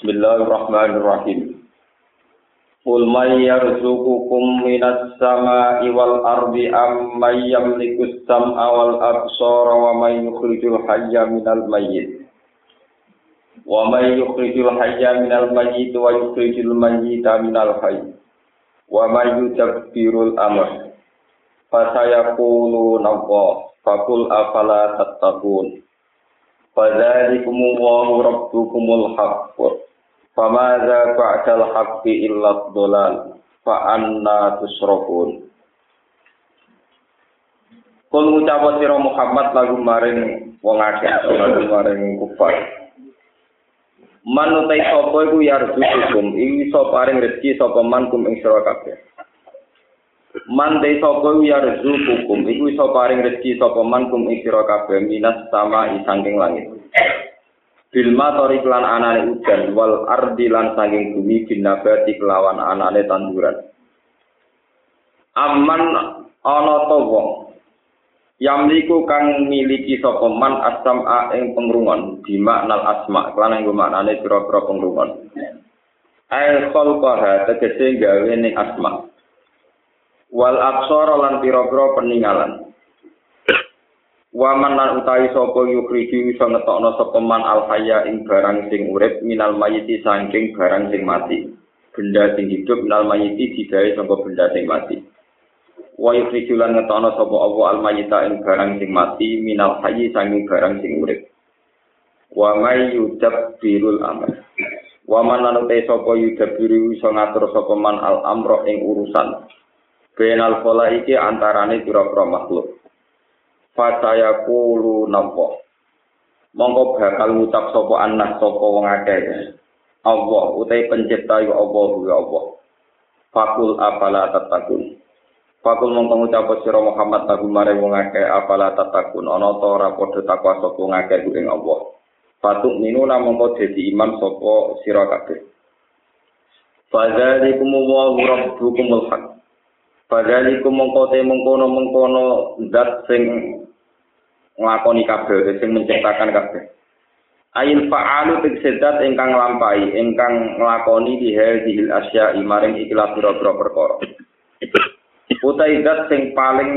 Bismillahirrahmanirrahim. Qul may yarzuqukum minas sama'i wal ardi am may yamliku sam'a wal absara wa may yukhrijul hayya minal mayyit. Wa may yukhrijul hayya minal mayyit wa yukhrijul mayyita minal hayy. Wa may yudabbirul amr. Fasayaquluna Allah fakul afala tattaqun. Fadzalikumullahu rabbukumul haqq Famadza ba'dal haqqi illa dhalal fa anna tusrafun Kul ngucap sira Muhammad lagu maring wong akeh lagu maring kufar. Man utai sapa iku yarzukum iso paring rezeki sapa man kum ing sira kabeh. Man te sapa yarzukum iku iso paring rezeki sapa man kum ing sira kabeh minas sama isangking langit Bilma tori klan anane udan wal ardi lan saking bumi binabati kelawan anane tanduran. Aman ana to wong Yamliku kang miliki sapa man asam a ing pengrungon bima nal asma klan ing maknane pira-pira pengrungon. Ai khalqaha tegese gawe ning asma. Wal absara lan pira-pira peninggalan. Waman lan utawi sapa yukriji iso ngetokno sapa man al hayya ing barang sing urip minal mayiti saking barang sing mati. Benda sing hidup minal mayiti digawe saka benda sing mati. Wa yukriji lan ngetokno sapa Allah al mayita ing barang sing mati minal hayyi saking barang sing urip. Wa may yudabbirul amr. Waman lan utawi sapa yudabbiru iso ngatur sapa man al amro ing urusan. Benal kola iki antarane pira-pira makhluk. Fataya kulu nampo. Mongko bakal ngucap sapa anak sapa wong akeh. Allah utai pencipta ya Allah ya Allah. Fakul apala tatakun. Fakul mongko ngucap sira Muhammad lagu mare wong akeh apala tatakun ana ta ora padha takwa sapa wong akeh ing Allah. Fatuk minu mongko dadi iman sapa sira kabeh. Fadzalikum wa rabbukumul haq. Fadzalikum mongko te mengkono mengkono zat sing nglakoni kabeh sing menciptakan kabeh. Ail fa'alu tegsedat ingkang nglampahi ingkang nglakoni di hadhil asya maring ikhlas pira-pira perkara. Utai zat sing paling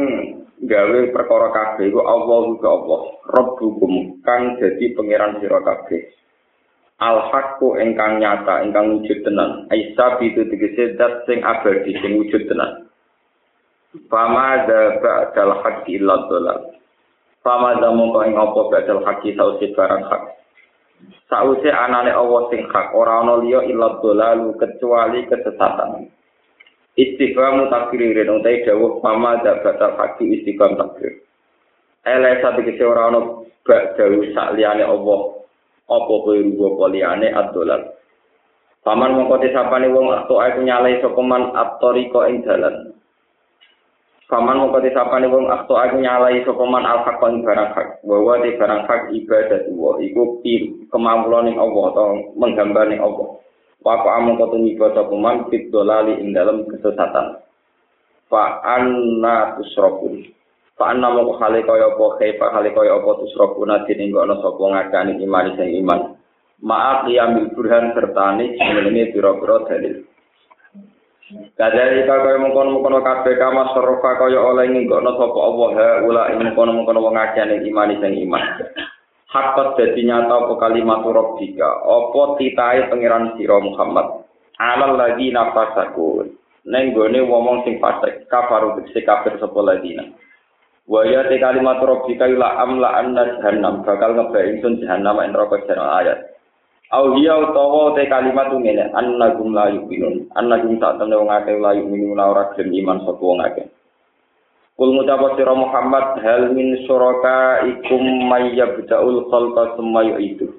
gawe perkara kabeh iku Allah ke Allah Rabbukum kang dadi pangeran sira kabeh. Al haqqu ingkang nyata ingkang wujud tenan. Aisa itu tegese zat sing abadi sing wujud tenan. Fama da ba'dal haqqi illa dhalal Fama zamu kau ing apa badal haki sausi barang hak. Sausi anane Allah sing hak ora ana liya illa dolalu kecuali kesesatan. Istiqam takririn utai dawuh fama da badal haki istiqam takrir. Ele satu kese ora bak dawuh sak liyane Allah apa kowe rugo apa liyane ad-dolal. Paman mongko disapane wong atau aku nyalai man at-tariqa ing dalan. Paman mau kata siapa nih bang? Aku aja nyalai sokoman alfakon barang hak. Bahwa di barang hak ibadah tua. Iku pil kemampuan yang Allah to menggambar yang Allah. Waktu amu kata nih kata paman pil dolali in dalam kesesatan. Fa Anna tusrokun. Fa Anna mau kali kaya apa pak hei kaya apa kau ya pak tusrokun sapa nih gak nusuk iman iman. Maaf diambil burhan serta nih sebelumnya biro-biro dalil. Kadari kaya mengkono-mengkono kabeh kama serofa kaya oleh nginggono sapa Allah ha ula ing mengkono-mengkono wong akeh ning iman sing iman. Hakot dadi nyata apa kalimat rabbika, apa titahe pangeran sira Muhammad. Alal lagi nafasaku. Neng gone wong sing fasik kafaru tekse kafir sapa ladina. Wa ya te kalimat rabbika ila amla anna jahannam bakal ngebae ingsun jahannam ing neraka ayat. Au hiya utawa te kalimat ngene annagum la yu'minun. Annagum tak temne wong akeh la yu'minun ora gelem iman sapa wong akeh. Kul ngucap sira Muhammad hal min syuraka ikum mayyabda'ul khalqa summa yu'idu.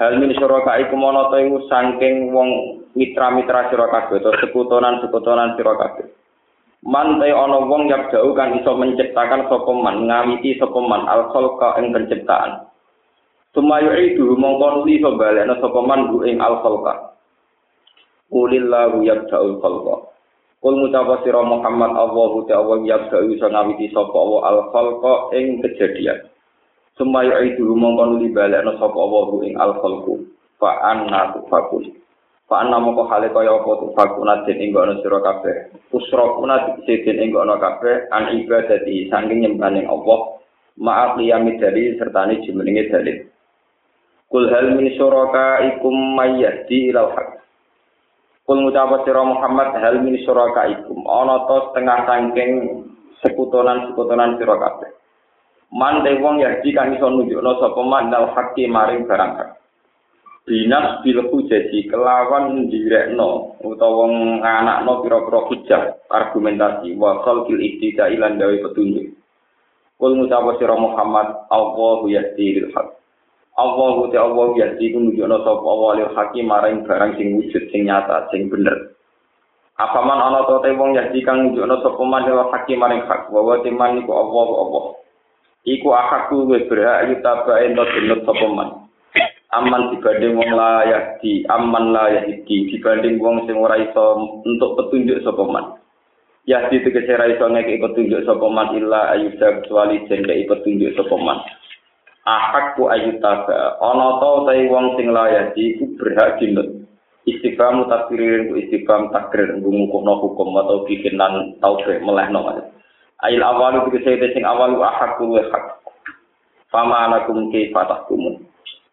Hal min syuraka ikum ana ta iku saking wong mitra-mitra sira kabeh utawa sekutonan-sekutonan sira kabeh. Man te ana wong yabda'u kan iso menciptakan sapa man ngawiti sapa man al khalqa ing penciptaan Sumayu itu mongkon li sobalena sapa man bu ing al khalqa. Qulillahu yabda'ul khalqa. Kul mutapa sira Muhammad Allahu ta'ala yabda'u iso ngawiti sapa wa al khalqa ing kejadian. Sumayu itu mongkon li balena sapa wa ing al khalqu. fa anna tufakun fa anna moko hale kaya apa tufakun den ing ngono sira kabeh usrokuna dikse den ing ngono kabeh an ibadati saking nyembahane Allah maaf liyami dari sertane jumenenge dalil kul hal min syuraka ikum mayyadi ilal haq. Kul ngucap sira Muhammad hal min syuraka ikum ana to setengah saking sekutonan-sekutonan sira kabeh. Man te wong yahdi kang iso nunjukno sapa man dal haqqi maring barang hak. Binas bil hujati kelawan direkno utawa nganakno pira-pira hujah argumentasi wa khalqil iktida ilan gawe petunjuk. Kul ngucap sira Muhammad Allahu yahdi lil haq Allahu te Allah yahdi ku nunjukno sapa awalil haqqi maring barang sing wujud sing nyata sing bener. Apa man ana to te wong yahdi kang nunjukno sapa man lil haqqi maring hak wa wa teman iku Allah Allah. Iku akaku wis berhak yutaba ento dinut sapa man. Aman dibanding wong layak di aman layak di dibanding wong sing ora iso untuk petunjuk sapa man. Ya di tegese ra iso ngeki petunjuk sapa man illa ayuda kecuali jendhe petunjuk sapa man ahad ku ayu ana ta tai wong sing layati iku berhak dilet istighfar mutakririn ku istighfar takrir ngumukno hukum atau bikin nan taubat melehno ayo ayil awalu ku sing awalu ahad ku hak. Fama anakum ke fatahkum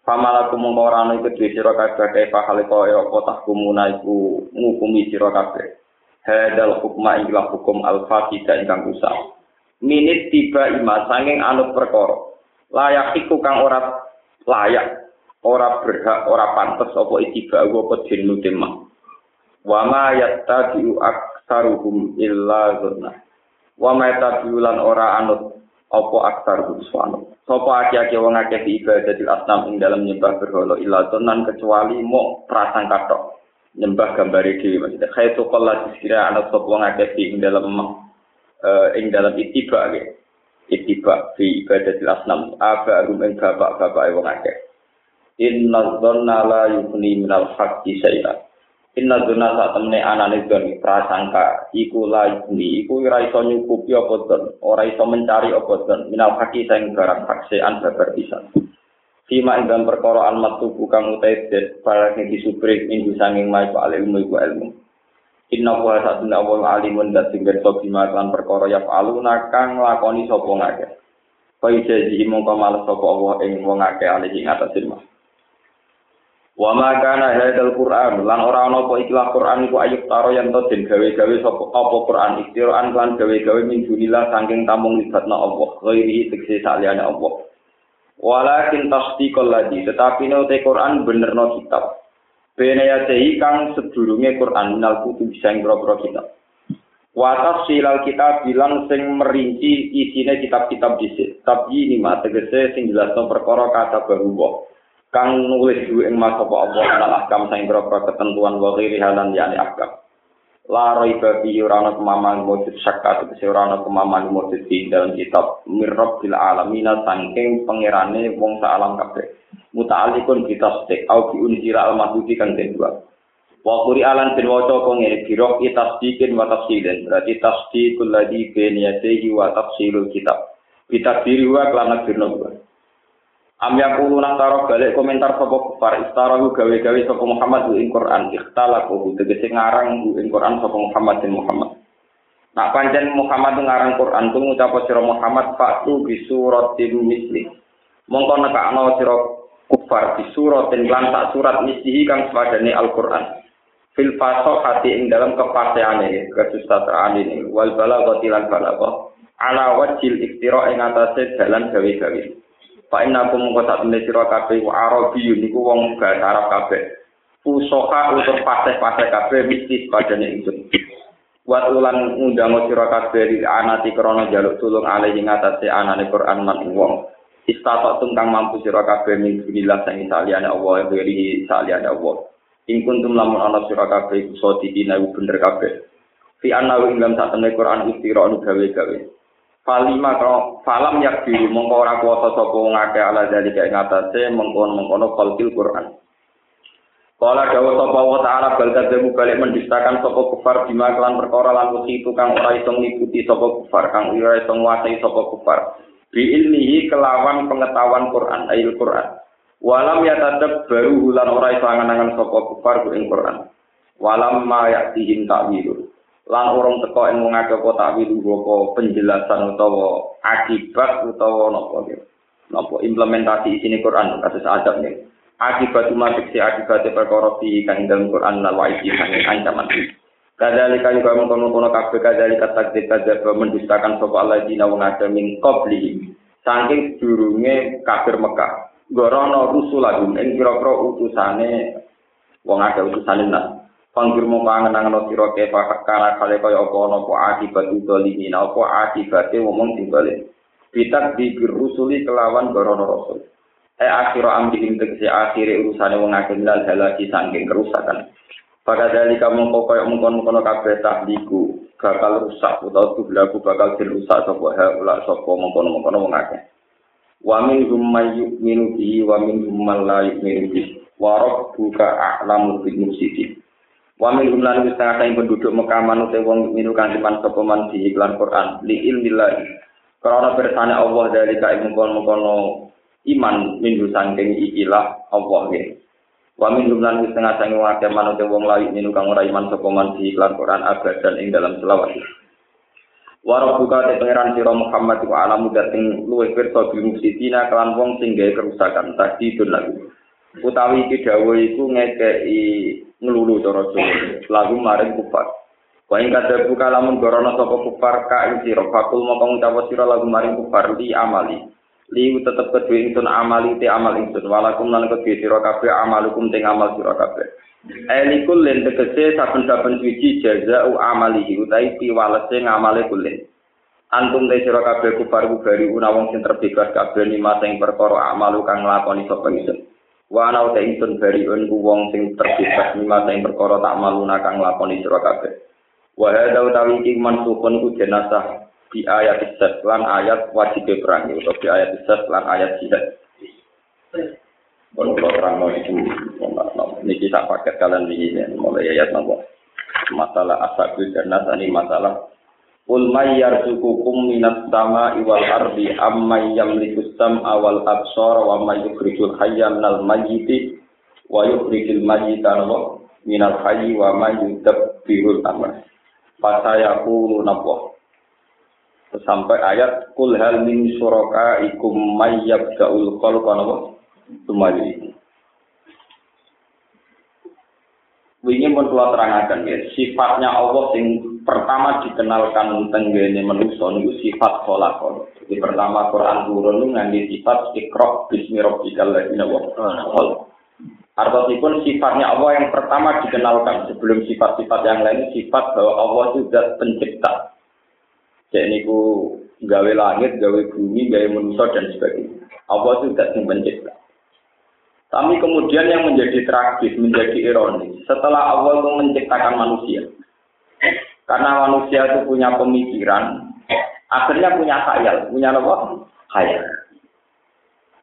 fama lakum marani ke dhewe sira kabeh ke halika kaya apa tahkum naiku ngukumi sira kabeh. Hadal hukma ila hukum al-fatihah ingkang usah. Minit tiba ima sanging anut perkara. Layak iku kang ora layak, ora berhak, ora pantes apa itiba apa dinu tema. Wa ma yattabi'u aktsaruhum illa dzunna. Wa ma yattabi'u lan ora anut apa aksar buswano. Sopo aki-aki wong akeh ibadatil asnam ing dalam nyembah berhala ila tenan kecuali mau prasangka tok. Nyembah gambare dhewe maksudnya. Kaya sokol lagi sekira anak sopo wong akeh ing dalam uh, ing dalam itiba ittiba fi ibadatil asnam. Apa rumeng bapak-bapak e wong akeh. Inna dzanna la yufni minal haqqi syai'a inna dzanna sak temne anane dzan prasangka. Iku la yufni iku ora iso nyukupi apa dzan ora iso mencari apa dzan minal haqqi sing barang paksaan babar bisa Fima dalam perkara almat tubuh kang utai para negi supri, minggu sanging maiku alilmu iku ilmu. ilmu. Inna wa satuna wa alimun dat sing berso bima kan perkara ya aluna kang lakoni sapa ngake Kaya jadi mongko males sapa Allah ing wong akeh alih ing atas ilmu Wa ma kana hadzal Qur'an lan ora ana apa ikhlas Qur'an iku ayub taro yen to den gawe-gawe sapa apa Qur'an ikhtiran lan gawe-gawe min dunillah saking tamung libatna Allah ghairi tekse saliyane Allah. Walakin tasdiqal ladzi tetapi nek Qur'an benerno kitab. Bene ya kang sedurunge Qur'an minal kutub sing boro kitab. Wa tafsilal kitab bilang sing merinci isine kitab-kitab dhisik. Tapi ini mah tegese sing jelasno perkara kata baru kang nulis duwe ing mas apa Allah lan ahkam sing berapa ketentuan wa ghairi halan yani ahkam la raiba fi urana kemaman mujud syakka tegese urana kemaman mujud di dalam kitab mirrab bil alamin saking pangerane wong sak alam kabeh. Muta'alliqun bi tasdiq au bi unzira al mahduti kang kedua wa quri alan bin waca kok ngene biro itasdiqin wa tafsilin berarti tasdiqul ladhi bain yadayhi wa tafsilul kitab. Bitakdiri wa kelana birna Am yaqulu taro balik komentar sapa kufar istarahu gawe-gawe sapa Muhammad ing Quran ikhtalaku tegese ngarang ing Quran sapa Muhammad dan Muhammad. Nak pancen Muhammad ngarang Quran tu ngucap sira Muhammad fatu bi suratin misli. Mongko nekakno sira kufar bi suratin lan tak surat mislihi kang sepadane Al-Qur'an. Fil hati ing dalam kepastiane kesusastraan ini wal balaghati lan balagha ala wajil iktira ing atase dalan gawe-gawe. Pak Ina aku mengko sak temne sira kabeh wa Arabi niku wong bahasa Arab kabeh. Usoha untuk paseh-paseh kabeh mistis padane itu. Buat ulan ngundang sira kabeh di anati krana jaluk tulung alih ing atase anane Quran man wong. Istatok tungkang mampu sira kabeh min billah sang saliyane Allah beri saliyane Allah. Ing kuntum lamun ana sira kabeh iso didina bener kabeh. Fi anna ing dalam temne Quran istira gawe-gawe. Falima kalau falam yak diri mongko ora kuasa sapa ngake ala dari kayak ngatasé mengkono mengkono kalkil Quran. Kala dawuh sapa wa ta'ala bal kadzabu balik mendustakan sapa kufar bima kelan perkara lan itu kang ora iso ngikuti sapa kufar kang ora iso nguasai sapa kufar. Bi ilmihi kelawan pengetahuan Quran ayil Quran. Walam ya tadab baru hulan ora iso angan-angan sapa kufar ku ing Quran. Walam ma ya'tihim ta'wilu. Lan orang teko ing wong akeh apa ta'wilu apa penjelasan utawa akibat utawa napa. Napa implementasi isine Quran kasus adab nih. Akibat umat si akibat perkara fi kang dalam Quran lan wa'i kang ancaman. Kadzalika juga mengkono-kono kabeh kadzalika takdir kadzab mendustakan sapa Allah dina wong akeh min qablihim. Saking durunge kafir Mekah. gorono rusulahum ing kira-kira utusane wong akeh utusane nas panggir mung pangenangan sira ke fakara kale kaya apa ana apa akibat udzalimi apa akibate wong sing bali pitak di rusuli kelawan gorono rasul. E akhira amri ing tegese akhire urusane wong akeh milal halaki saking kerusakan. Pada dari kamu kok koyo mengkon-mengkon kabeh tahdiku bakal rusak utawa tublaku bakal dirusak sapa ha ula sapa mengkon-mengkon wong akeh. Wa min may yu'minu bi wa min man la yu'minu bi wa wa min hum lan setengah penduduk Mekah manut wong minu kang dipan sapa man di iklan Quran li ilmillah karena bersane Allah dari ka mengkono iman minggu sangking ikilah Allah nggih wa min hum lan setengah sange wake manut wong lain minu kang ora iman sapa man di iklan Quran abadan ing dalam selawat. Warok buka te pangeran sira Muhammad wa alamu dating luwe pirsa bil mufsidina kelan wong sing gawe kerusakan tadi itu. Utawi iki dawuh iku ngekeki nglulu cara Jawa. Lagu maring kufar. Wa ing kada buka lamun gorono sapa kufar ka ing sira fakul mongko ngucap sira lagu maring kufar li amali. Li tetep kedue ingsun amali te amal ingsun walakum lan kedue sira kabeh amalukum te amal sira kabeh. Elikul len tegese saben-saben suci jazau amalihi utai piwalese ngamale kulen. Antum te sira kabeh kufar bari una wong sing terbebas kabeh lima sing perkara amalu kang nglakoni sapa ingsun. Wa ana uta ingsun bari un wong sing terbebas lima sing perkara tak maluna kang nglakoni sira kabeh. Wa hadza utawi iki mansukun ku jenazah di ayat isat lan ayat wajib perang utawa di ayat isat lan ayat jihad. Kalau kalau terang mau itu, ini kita paket kalian ini mulai ayat nopo. Masalah asabul dan ini masalah Qul may yarzuqukum minas sama iwal ardi amma yamliku sam'a wal absar wa may yukhrijul hayya minal mayyiti wa yukhrijul mayyita minal hayyi wa may yudabbirul amr. Fasayaqulu nabwa. Sampai ayat kul hal min syuraka ikum may yabda'ul khalqa nabwa. Sumali. Wingi pun kula terangaken ya, sifatnya Allah sing pertama dikenalkan tenggene manusia niku sifat kholaqon. Jadi pertama Quran turun niku ngangge sifat ikra bismi rabbikal ladzi Artinya sifatnya Allah yang pertama dikenalkan sebelum sifat-sifat yang lain sifat bahwa Allah zat pencipta. Jadi niku gawe langit, gawe bumi, gawe manusia dan sebagainya. Allah zat yang pencipta. Tapi kemudian yang menjadi tragis, menjadi ironis, setelah Allah itu menciptakan manusia. Karena manusia itu punya pemikiran, akhirnya punya khayal, punya apa? Khayal.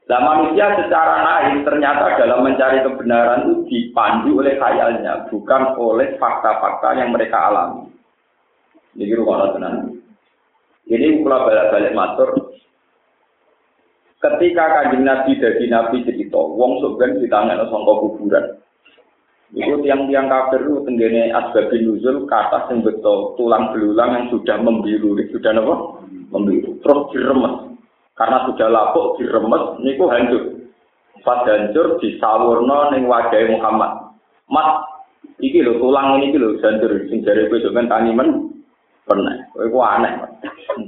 Nah manusia secara naif ternyata dalam mencari kebenaran itu dipandu oleh khayalnya, bukan oleh fakta-fakta yang mereka alami. Ini rumah tenang. Ini kalau balik-balik matur, Ketika kanjeng Nabi dari Nabi cerita, wong sebenarnya di tangan sangka kuburan. Itu tiang-tiang kafir itu tenggene asbabin nuzul kata sing betul tulang belulang yang sudah membiru, sudah apa? Membiru. Terus diremes. Karena sudah lapuk diremes, niku hancur. Pas hancur disawurno ning wajah Muhammad. Mas, iki lho tulang ini iki lho hancur sing jare kowe sampean tani men pernah. Kowe aneh.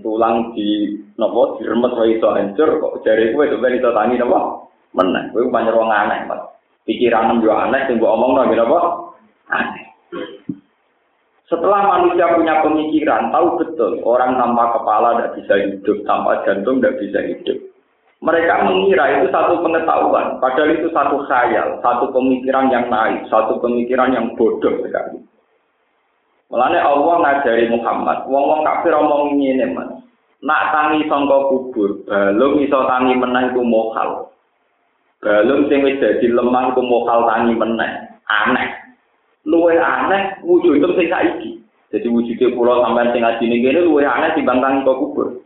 tulang di nopo diremet wae iso hancur kok jare kowe sampe iso tangi nopo meneh kowe pancen wong aneh Pak pikiran yo aneh sing mbok omongno napa aneh setelah manusia punya pemikiran, tahu betul orang tanpa kepala tidak bisa hidup, tanpa jantung tidak bisa hidup. Mereka mengira itu satu pengetahuan, padahal itu satu khayal, satu pemikiran yang naik, satu pemikiran yang bodoh sekali. Mulane Allah ngajari Muhammad, wong-wong kafir omong ngene, Mas. Nak tangi sangka kubur, balung iso tangi meneh iku mokal. Balung sing wis dadi lemah iku mokal tangi meneh. Aneh. Luwe aneh wujud itu sing saiki. Jadi wujudnya pulau sampai sing ngaji ini luwe aneh dibanding tangi kubur.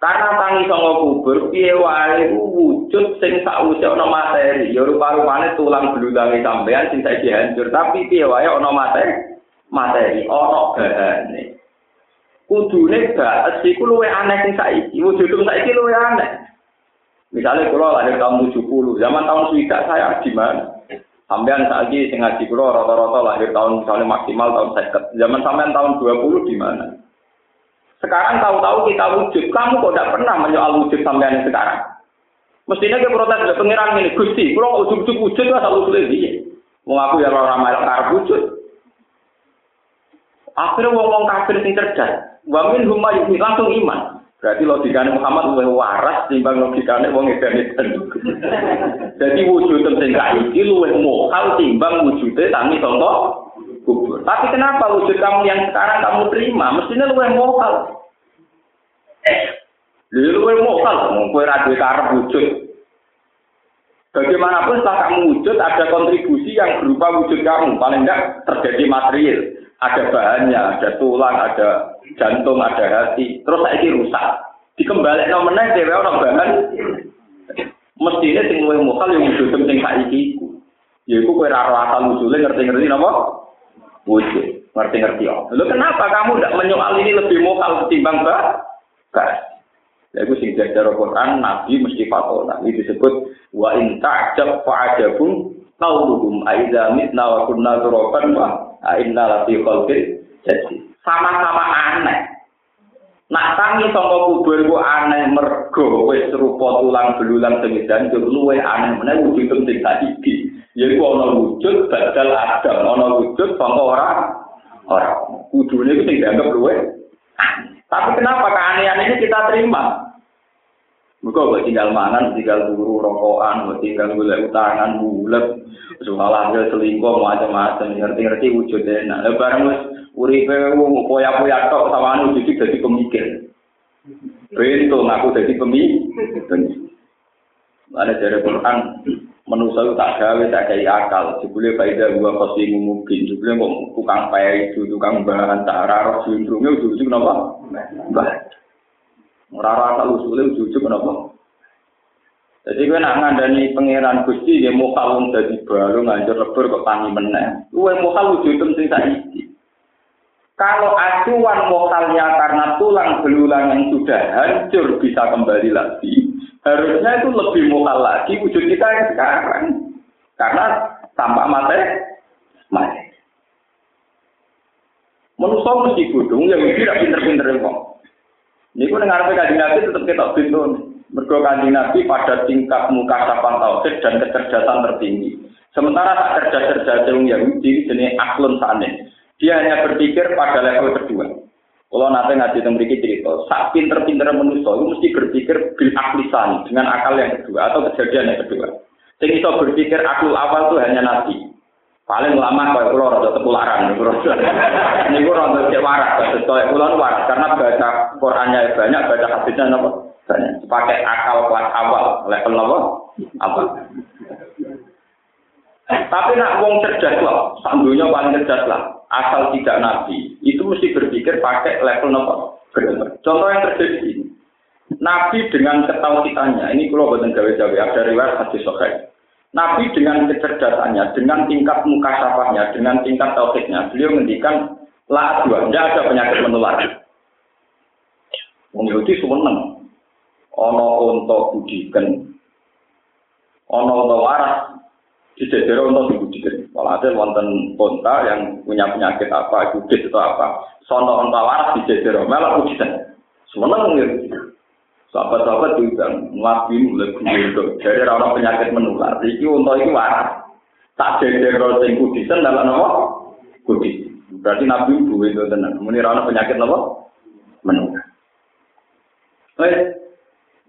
Karena tangi songo kubur, piye wae wujud sing sakwise ana materi. Ya rupa-rupane tulang bludange sampean sing saiki hancur, tapi piye wae ana materi. Materi ana bahane. Kudune baes iku luwe aneh sing saiki. Wujud sing saiki luwe aneh. Misalnya kalau lahir tahun 70, zaman tahun swida saya di mana? Sampean saiki sing ngaji kula rata-rata lahir tahun misalnya maksimal tahun 50. Zaman sampean tahun 20 di mana? Sekarang tahu-tahu kita wujud, kamu kok tidak pernah menyoal wujud sampean sekarang? Mestinya kita protes dari pengiran ini, Gusti, kalau wujud-wujud wujud itu asal dia. Mau aku ya orang ramai karep wujud. Akhirnya wong-wong kafir sing cerdas, wa min huma langsung iman. Berarti logikanya Muhammad lebih waras timbang logikanya wong edan Jadi wujud sing iki luwih mokal timbang wujudnya tangi contoh kubur. Tapi kenapa wujud kamu yang sekarang kamu terima? Mestinya yang mokal. Lu yang mokal, mau kue radio karep wujud. Bagaimanapun setelah kamu wujud, ada kontribusi yang berupa wujud kamu. Paling enggak terjadi material. Ada bahannya, ada tulang, ada jantung, ada hati. Terus saya rusak. Dikembali nomornya, dewe orang bahan. Mestinya sing luwih mokal yang wujud sing saiki iku. Ya iku kowe ora asal usule ngerti-ngerti napa? wujud. Ngerti-ngerti ya. Lalu kenapa kamu tidak menyoal ini lebih mokal ketimbang bahas? Ya itu sing jajar Quran Nabi mesti fatona. Ini disebut wa in ta'jab fa'ajabun qauluhum aidza mitna wa kunna turaban wa inna la khalqin jadi sama-sama aneh. Nak tangi saka kubur ku aneh mergo wis serupa tulang belulang sing dancur luwe aneh meneh wujud sing saiki. Yaiku ana wujud badal adam, ana wujud saka ora ora. Kudune iku sing dianggap luwe. Tapi kenapa keanehan ini kita terima? Muka buat tinggal mangan, tinggal turu, rokokan, buat tinggal gula utangan, bulat, soal hasil selingkuh, macam-macam, ngerti-ngerti wujudnya. Nah, lebaran mas, uripe poya-poya tok sama anu jadi jadi pemikir. Bento ngaku jadi pemikir. Ada dari Quran, manusia itu tak gawe, tak kayak akal. Jebule faida gua pasti mungkin. Jebule kok tukang payah itu, tukang bahan, tak arah, sindromnya ujung-ujung kenapa? Bah. Ora rasa usule ujug kenapa? Jadi gue nak ngandani pangeran Gusti dia mau kalung jadi baru ngajar lebur kok tangi. Gue mau kalung wujud sing saiki. Kalau acuan mokalnya karena tulang belulang yang sudah hancur bisa kembali lagi, harusnya itu lebih mokal lagi wujud kita yang sekarang. Karena tampak mati, mati. Manusia mesti gudung yang tidak pinter-pinter kok. Ini pun dengar kajian Nabi tetap kita pintu. Kajian Nabi pada tingkat muka sapan tauhid dan kecerdasan tertinggi. Sementara tak cerdas-cerdas yang Yahudi jenis aklun sane. Dia hanya berpikir pada level kedua. Kalau nanti ngaji tentang berikut cerita, saat pinter-pinter manusia itu mesti berpikir bil aklisan dengan akal yang kedua atau kejadian yang kedua. Sing iso berpikir akal awal itu hanya nabi. Paling lama kalau pulau rada tepularan, ini gue rada waras, kalau pulau waras karena baca Qurannya banyak, baca hadisnya apa banyak. Pakai akal kelas awal, level apa? Apa? Tapi nak wong cerdas lah, sambilnya paling cerdas lah. Asal tidak nabi, itu mesti berpikir pakai level apa? Contoh yang terjadi Nabi dengan ketauhidannya, ini kalau buatan gawe-gawe ada riwayat hadis sokai. Nabi dengan kecerdasannya, dengan tingkat muka sapahnya, dengan tingkat tauhidnya, beliau menghentikan la dua, tidak ada penyakit menular. Wong Yahudi seneng. Ono untuk budikan, ono untuk waras, di daerah untuk dibudikan. Ada wonten konta yang punya penyakit apa, judit atau apa, sono untuk waras di daerah, malah budikan. Seneng Yahudi. Sahabat-sahabat juga Nabi mulai gunung Jadi orang penyakit menular. Iki untuk itu waras. Tak jadi kalau sing kudisen dalam nama kudis. Berarti Nabi itu itu tenang. Muni orang penyakit apa? Menular. Eh,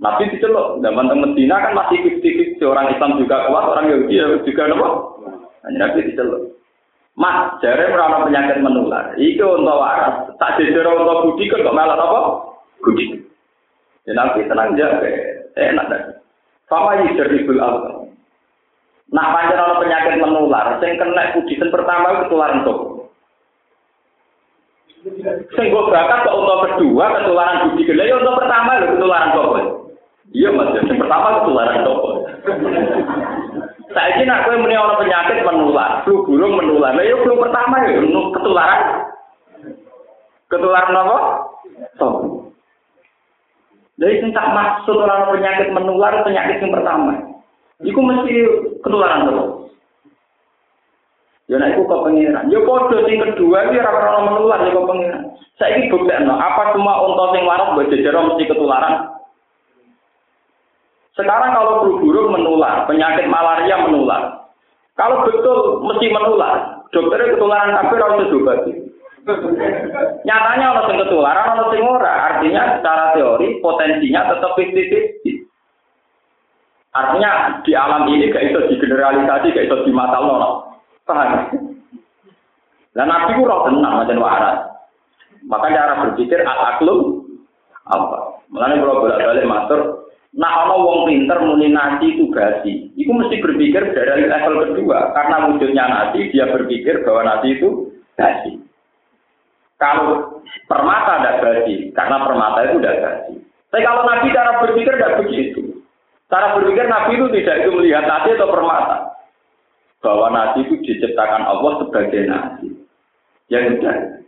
Nabi diceluk. Zaman teng Medina kan masih fiktif Orang Islam juga kuat, orang Yahudi juga apa? Hanya Nabi diceluk. Mas, jare orang penyakit menular. Iki untuk waras. Tak jadi untuk budi kok malah apa? Budi. Ya nanti tenang jaga, enak dah. Fama yusribul al. Nak panjang orang penyakit menular, sing kena kudisan pertama ketularan tuh. Sing gue bakat kok untuk kedua ketularan budi gede ya untuk pertama lho ketularan toko. Iya mas, yang pertama ketularan toko. Saya ini nak kue meni orang penyakit menular, flu burung menular. Nah, ya flu pertama ya ketularan. Ketularan apa? Toko. Jadi tak maksud orang penyakit menular penyakit yang pertama. Iku mesti ketularan toko. Ya nek iku kok pengiran. Ya padha sing kedua iki ora ora menular ya kok pengiran. Saiki buktekno apa cuma unta sing waras mbok mesti ketularan. Sekarang kalau flu burung menular, penyakit malaria menular. Kalau betul mesti menular, dokternya ketularan ora usah diobati. Nyatanya orang sing ketularan, orang sing ora. Artinya secara teori potensinya tetap 50-50. Artinya di alam ini gak bisa digeneralisasi, gak bisa dimatal Paham? Dan Nabi ku roh tenang macam waras. Maka cara berpikir al aklum apa? Mulanya kalau bolak balik matur, nah kalau wong pinter muni nasi itu gasi, itu mesti berpikir dari level kedua karena wujudnya nasi dia berpikir bahwa nasi itu gasi. Kalau permata tidak gasi, karena permata itu tidak gasi. Tapi kalau Nabi cara berpikir tidak begitu. Cara berpikir Nabi itu tidak itu melihat nasi atau permata bahwa nasi itu diciptakan Allah sebagai nasi. Ya sudah.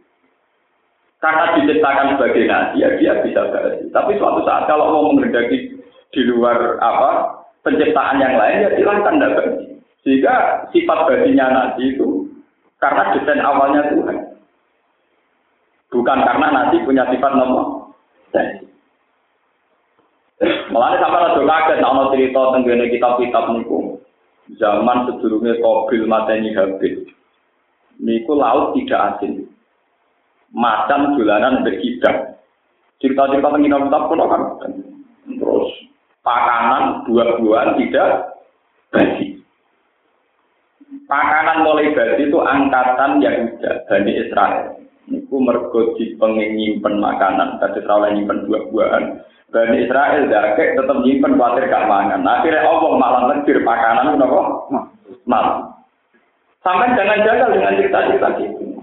Karena diciptakan sebagai nasi, ya dia bisa berarti. Tapi suatu saat kalau mau menghendaki di luar apa penciptaan yang lain, ya silahkan tidak berarti. Sehingga sifat baginya nasi itu karena desain awalnya Tuhan. Bukan karena nasi punya sifat nomor. Malah sampai ada kaget, nama cerita tentang kitab-kitab niku zaman sebelumnya Kobil mateni Habil. Niku laut tidak asin. Macan jalanan berkidak. Cerita-cerita tentang kitab pun kan. Terus pakanan buah-buahan tidak basi. Pakanan mulai basi itu angkatan Yahuda, Bani Israel. Niku mergo pengen nyimpen makanan, tadi terlalu nyimpen buah-buahan. Bani Israel dakek tetap nyimpen khawatir gak mangan. Akhirnya Allah malah negir makanan kenapa? Mal. Sampai jangan jaga dengan cerita-cerita gitu.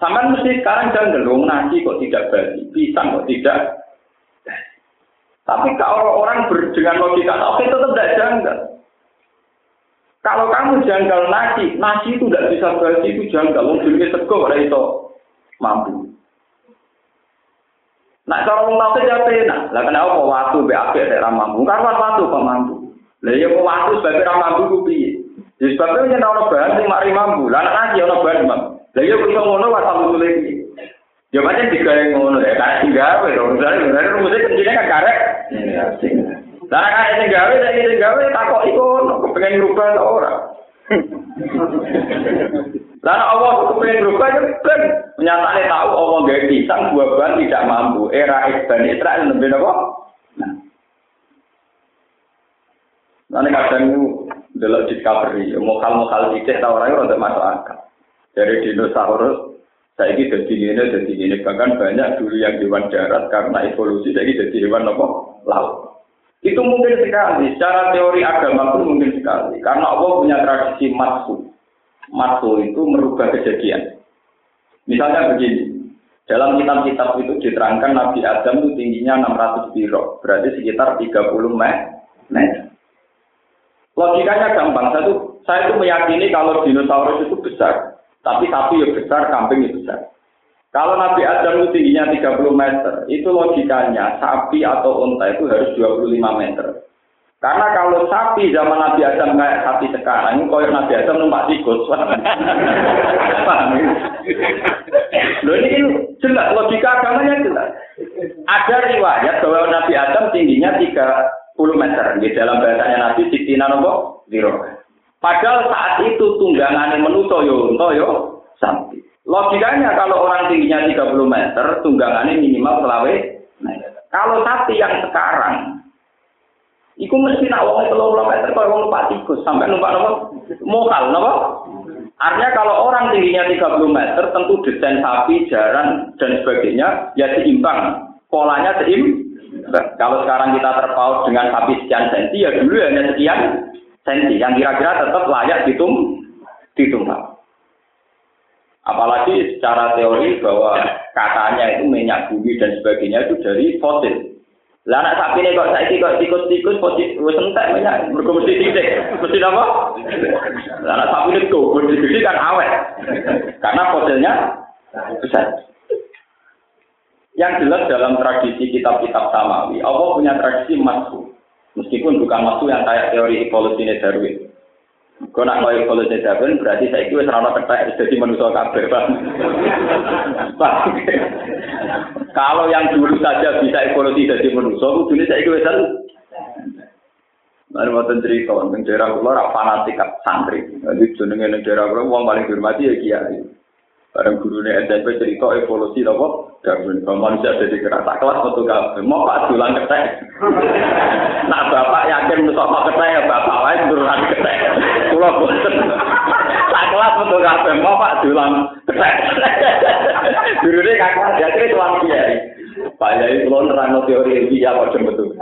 Sampai mesti sekarang jangan dong nasi kok tidak basi, pisang kok tidak. Tapi kalau orang dengan logika oke tetap tidak janggal. Kalau kamu janggal nasi, nasi itu tidak bisa basi itu janggal. Mungkin sego itu mampu. Nak cara wong tau ya penak. Lah kenapa waktu be apik nek ra mampu? Kan waktu kok mampu. Lah ya waktu sebagai ra mampu ku piye? Ya sebabnya yen ana bahan sing mari mampu. Lah nek iki ana bahan mampu. Lah ya iso ngono wae sampe sulit iki. Ya macam digawe ngono ya, karek sing gawe, misalnya bener rumusnya kencine kan karek. Lah karek sing gawe, sing gawe takok iku kepengen ngrubah ta ora. Lalu Allah kepengen berubah ya kan menyatakan tahu Allah gak pisang buah-buahan tidak mampu. Era Ibn Israel lebih apa? Nah, nanti kadang itu delok discovery, mokal-mokal tidak tahu orang untuk masuk akal. Dari dinosaurus, saya ini jadi ini, jadi ini. Bahkan banyak dulu yang hewan darat karena evolusi, saya ini jadi hewan apa? Laut. Itu mungkin sekali, secara teori agama pun mungkin sekali. Karena Allah punya tradisi masuk Mato itu merubah kejadian. Misalnya begini, dalam kitab-kitab itu diterangkan Nabi Adam itu tingginya 600 biro, berarti sekitar 30 meter. Logikanya gampang, saya itu, saya itu meyakini kalau dinosaurus itu besar, tapi sapi ya besar, kambing ya besar. Kalau Nabi Adam itu tingginya 30 meter, itu logikanya sapi atau unta itu harus 25 meter. Karena kalau sapi zaman Nabi Adam kayak sapi sekarang, ini Nabi Adam numpak tikus. Paham Loh ini jelas, logika agamanya jelas. Ada riwayat bahwa Nabi Adam tingginya 30 meter. Di dalam bahasanya Nabi Sitina Nopo Zero. Padahal saat itu tunggangan yang menuso yo, yo sapi. Logikanya kalau orang tingginya 30 meter, tunggangannya minimal selawe. Kalau sapi yang sekarang Iku mesti nak wong puluh meter kalau wong numpak tikus sampai numpak nopo mokal nopo. Artinya kalau orang tingginya 30 meter tentu desain sapi, jaran dan sebagainya ya seimbang. Polanya seimbang. Kalau sekarang kita terpaut dengan sapi sekian senti ya dulu hanya sekian senti yang kira-kira tetap layak ditum ditumpak. Apalagi secara teori bahwa katanya itu minyak bumi dan sebagainya itu dari fosil. Lah anak sapi ini kok saiki kok tikus-tikus posisi wis entek minyak mergo mesti titik. Mesti apa? Lah anak sapi ini kok gede kan awet. Karena fosilnya besar. Yang jelas dalam tradisi kitab-kitab Samawi, Allah punya tradisi masuk. Meskipun bukan masuk yang kayak teori evolusi Darwin. Kau nak mau evolusi Darwin berarti saya itu serana ketek jadi manusia kabeh, Kalau yang dulu saja bisa evolusi jadi manusia, dunia saya itu kan Lalu mau cerita, tentang daerah kula fanatik santri. Jadi jenenge daerah kula wong paling dihormati ya kiai. Bareng gurunya SMP cerita evolusi apa? Darwin. Kalau manusia jadi kerasa kelas atau gak mau pak dulang ketek. nah bapak yakin musuh apa ketek bapak lain turunan ketek. Pulau bosen. Tak kelas betul gak mau pak dulang ketek. Gurunya kakak jadi tulang kiai. Pak Yai pulau nerang teori ilmiah kok betul.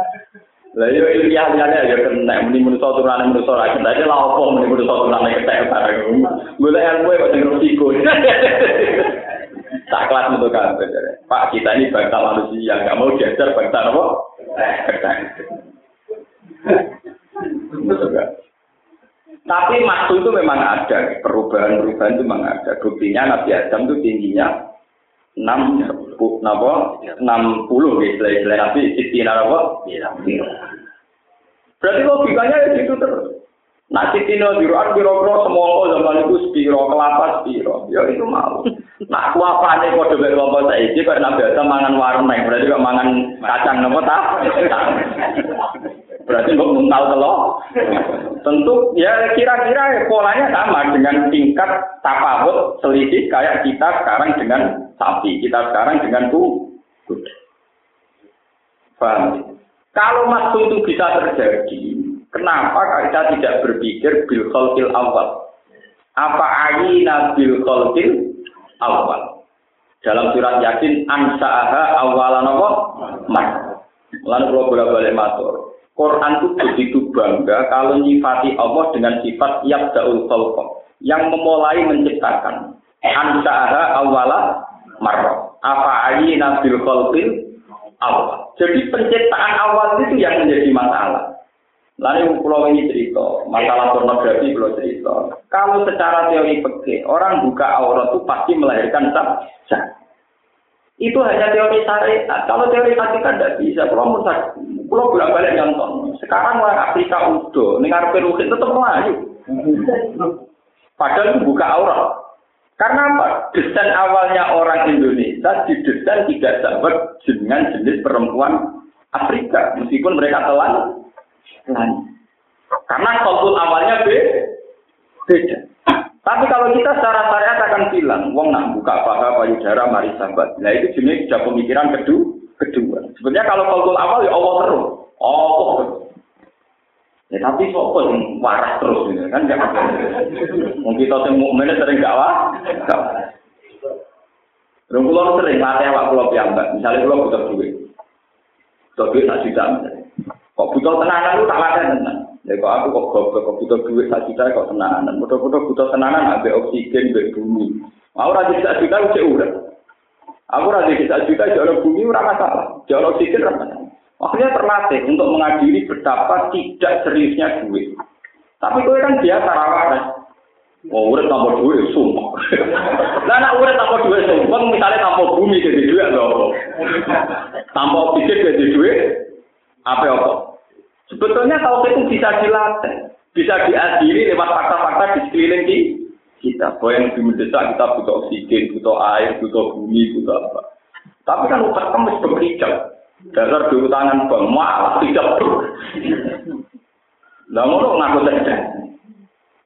Lah yo ilmiah liyane ya kena muni manusa turane manusa ra kena lha opo muni manusa turane ketek bareng. Golek ilmu kok sing resiko. Tak kelas untuk kabeh. Pak kita ini bangsa manusia nggak mau diajar bangsa apa? Tapi maksud itu memang ada, perubahan-perubahan itu memang ada. Buktinya Nabi Adam itu tingginya enam napa enam puluh gitu istilah nabi siti napa berarti logikanya ya gitu terus Nah, Tino biruan biro-biro semua zaman itu spiro, kelapa spiro. Ya itu mau. Nah, aku apa nih kode bek kelompok saya ini karena biasa mangan warung nih, berarti kok mangan kacang nopo tak? Berarti kok nguntal telur. Tentu ya kira-kira polanya sama dengan tingkat tapawut selisih kayak kita sekarang dengan sapi, kita sekarang dengan kuda. Paham? Kalau waktu itu bisa terjadi, kenapa kita tidak berpikir bil khalqil awal? Apa ayina bil khalqil awal? Dalam surat Yasin ansa'aha awalan apa? Mas. Lalu kalau bolak-balik matur. Quran itu begitu bangga kalau nyifati Allah dengan sifat yabda'ul khalqa yang memulai menciptakan. Ansa'aha awala marrah. Apa ayi nabil khalqil awal. Jadi penciptaan awal itu yang menjadi masalah. Lalu pulau ini cerita, masalah pornografi pulau cerita. Kalau secara teori peke, orang buka aurat itu pasti melahirkan sah. Itu hanya teori syariat. Kalau teori hakikat tidak bisa. Kalau kalau bolak balik nonton. Sekarang orang Afrika udah, dengar peruhin tetap melayu. Padahal itu buka aurat. Karena apa? Desain awalnya orang Indonesia didesain tidak sama dengan jenis perempuan Afrika, meskipun mereka telan. Karena konsul awalnya beda. Tapi kalau kita secara syariat akan bilang, wong nak buka paha payudara mari sahabat. Nah itu jenis sudah pemikiran kedua. Kedua. Sebenarnya kalau konsul awal ya Allah terus. Oh, Ya tapi sopo yang waras terus gitu kan jangan. Mungkin kita sing mukmin sering gak wah. Rung kula sering latih awak kula piyambak. Misalnya kula butuh duit. Butuh duit sak juta Kok butuh tenanan lu tak latih tenan. Ya kok aku kok goblok kok butuh duit sak juta kok tenanan. Mudah-mudah butuh tenanan ambek oksigen ambek bumi. Mau ora sak juta cek urip. Aku ora sak juta jare bumi ora masalah. Jare oksigen ora. Akhirnya terlatih untuk mengadili betapa tidak seriusnya duit. Tapi gue kan biasa rawan. Oh, udah tanpa duit, sumpah. Nah, nak udah tanpa duit, sumpah, misalnya tanpa bumi jadi duit, loh. Tanpa oksigen jadi duit, apa apa? Sebetulnya kalau itu bisa dilatih, bisa diadili lewat fakta-fakta di sekeliling kita. Bahwa yang lebih mendesak kita butuh oksigen, butuh air, butuh bumi, butuh apa. Tapi kan utak kemis bekerja. Dasar di tangan bang, malah tidak ber. Lah ngono ngaku cerdas.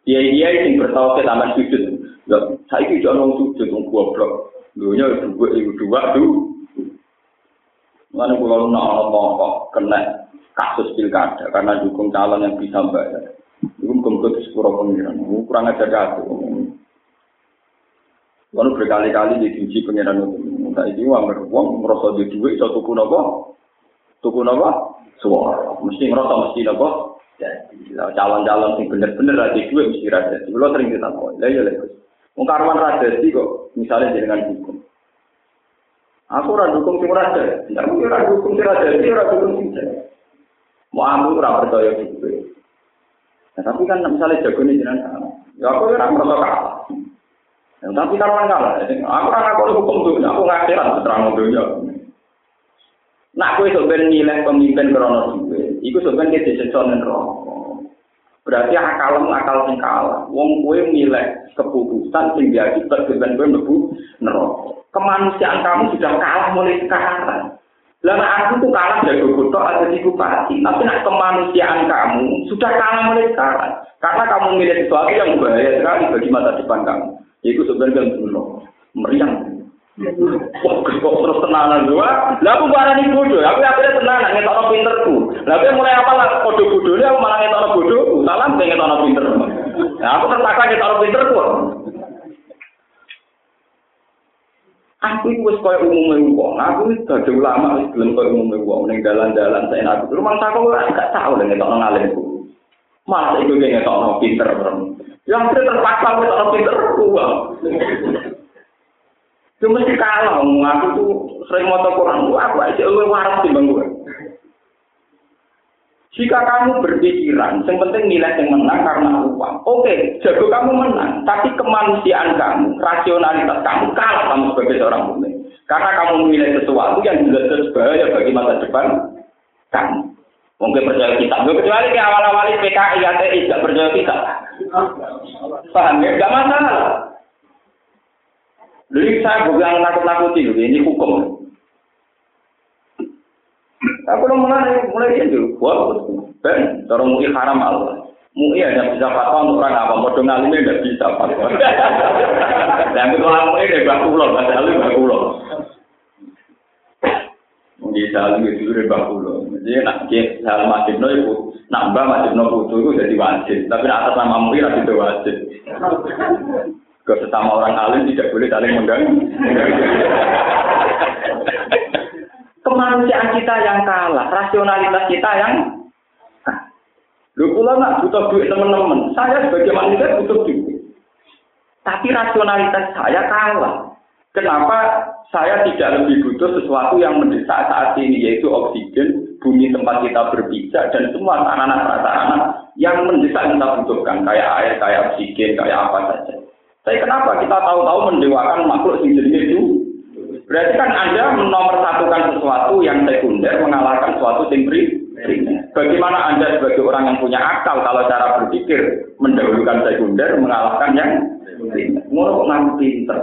Iya iya sing bertauhid taman sujud. Ya, saiki jono sujud wong goblok. Dunya dua iku dua du. Mana kalau nak ngomong kena kasus pilkada karena dukung calon yang bisa bayar. Itu mungkin ke sepuluh pengiran. Kurang aja aku. Lalu berkali-kali dikunci pengiran itu. Nah ini uang beruang merasa di duit iso tuku nopo, tuku nopo, suara. Mesti merasa mesti nopo. Jadi calon-calon yang bener-bener ada duit mesti ada. Kalau sering tahu, lah ya lah. Wong karuan radasi kok, misalnya dengan hukum. Aku ora dukung sing ora jadi. Aku ora dukung sing ora jadi, ora dukung sing jadi. Mau aku ora percaya gitu. Nah, tapi kan misalnya jago nih jenengan ya aku ora merasa kalah. Tapi karuan kalah. Aku ora ngaku hukum tuh, aku ngakhiran terang dunia. Nah, aku itu nilai pemimpin krono duwe. Iku sebenarnya disiksa ning Berarti akal akal sing kalah. Wong kue milih keputusan sing diakibat dengan kue mlebu neraka. Kemanusiaan kamu sudah kalah mulai sekarang. Lama aku tuh kalah dari bodoh ada di bupati. Tapi nak kemanusiaan kamu sudah kalah mulai sekarang. Karena kamu milih sesuatu yang bahaya sekali bagi masa depan kamu. Itu sebenarnya dulu meriang. Wah, kok terus tenanan dua? Lah aku barani bodoh, aku akhirnya tenanan ngetokno pinterku. Lah aku mulai apa lah kode bodoh aku malah ngetokno bodohku. Salam pengen ngetokno pinter. Nah, aku terpaksa ngetokno pinterku. Aku itu wis koyo umume wong. Aku wis dadi ulama wis gelem koyo umume wong ning dalan-dalan saya aku. Rumah aku ora gak tau nek ngetokno ngalimku. Malah iku ngetokno pinter. Yang terpaksa ngetokno pinterku. Itu mesti kalah, aku tuh sering motor Quran, aku aja lu waras di bang Jika kamu berpikiran, yang penting nilai yang menang karena uang. Oke, jago kamu menang, tapi kemanusiaan kamu, rasionalitas kamu kalah kamu sebagai seorang mukmin. Karena kamu memilih sesuatu yang jelas-jelas bahaya bagi masa depan kamu. Mungkin percaya kita, kecuali ke awal-awal PKI, ATI, tidak percaya kita. Paham ya? Gak masalah. Jadi saya bukan nakut-nakuti, ini hukum. Aku udah mulai mulai itu, wah, ben, cara mui haram Allah. Mui hanya bisa fatwa untuk orang apa, mau dong alimnya tidak bisa fatwa. Yang kedua mui dari bakulo, bahasa alim bakulo. Mungkin salim itu dari bakulo. Jadi nak ke salam masjid no itu, nambah masjid no itu jadi wajib. Tapi atas nama mui itu wajib. Ke sesama orang alim tidak boleh saling mengganggu. Kemanusiaan kita yang kalah, rasionalitas kita yang Lu pula nak butuh duit teman-teman. Saya sebagai manusia butuh duit. Tapi rasionalitas saya kalah. Kenapa saya tidak lebih butuh sesuatu yang mendesak saat ini yaitu oksigen, bumi tempat kita berpijak dan semua sarana-sarana yang mendesak kita butuhkan kayak air, kayak oksigen, kayak apa saja. Tapi kenapa kita tahu-tahu mendewakan makhluk yang itu? Berarti kan Anda menomorsatukan sesuatu yang sekunder mengalahkan sesuatu yang. Bagaimana Anda sebagai orang yang punya akal kalau cara berpikir mendahulukan sekunder mengalahkan yang primer? Kok pinter.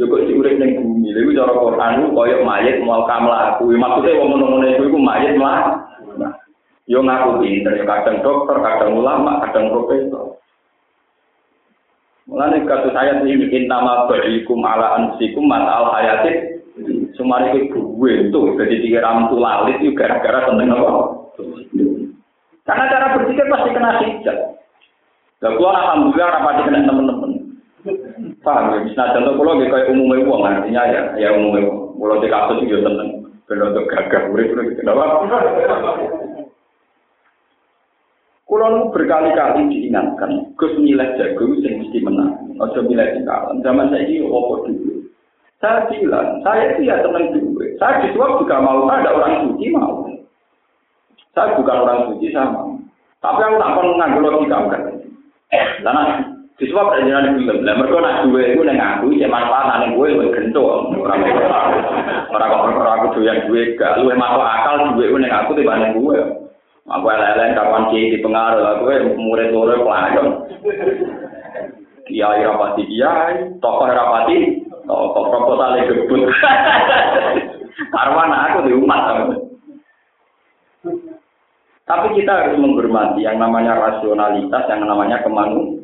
Joko si urip ning bumi, lha cara Quran koyo mayit mau kamlaku. Maksudnya wong ngono-ngono iku mayit mlah. Yo ngaku pinter, yo kadang dokter, kadang ulama, kadang profesor. Mulane kasus ayat ini nama barikum ala ansikum al hayatin semari itu gue itu jadi tiga ramtu lalit itu gara-gara tentang apa? Karena cara berpikir pasti kena hijab. Gak keluar alhamdulillah rapati kena teman-teman. Paham ya? Nah contoh kalau kayak umumnya uang artinya ya ya umumnya uang. Kalau di kasus itu tenang. Kalau untuk gagah murid itu kenapa? Kulo berkali-kali diingatkan, Gus nilai jago sing mesti menang. Ojo nilai sing kalah. Zaman saya ini opo dulu. Saya bilang, saya itu ya teman dulu. Saya disuap juga mau, saya ada orang suci mau. Saya bukan orang suci sama. Tapi aku tak pernah nganggur logika kan. Karena disuap ada jalan film. Lah mereka nak duwe itu neng aku, cek manfaat gue gue gento. Orang orang orang aku doyan duwe gak, lu masuk akal duwe itu neng aku tiba neng gue. Aku lelen kapan kiai di pengaruh, aku murid murid pelajar. Kiai rapati kiai, tokoh rapati, tokoh proposal gebut. Karwan aku di umat. Tapi kita harus menghormati yang namanya rasionalitas, yang namanya kemanusiaan.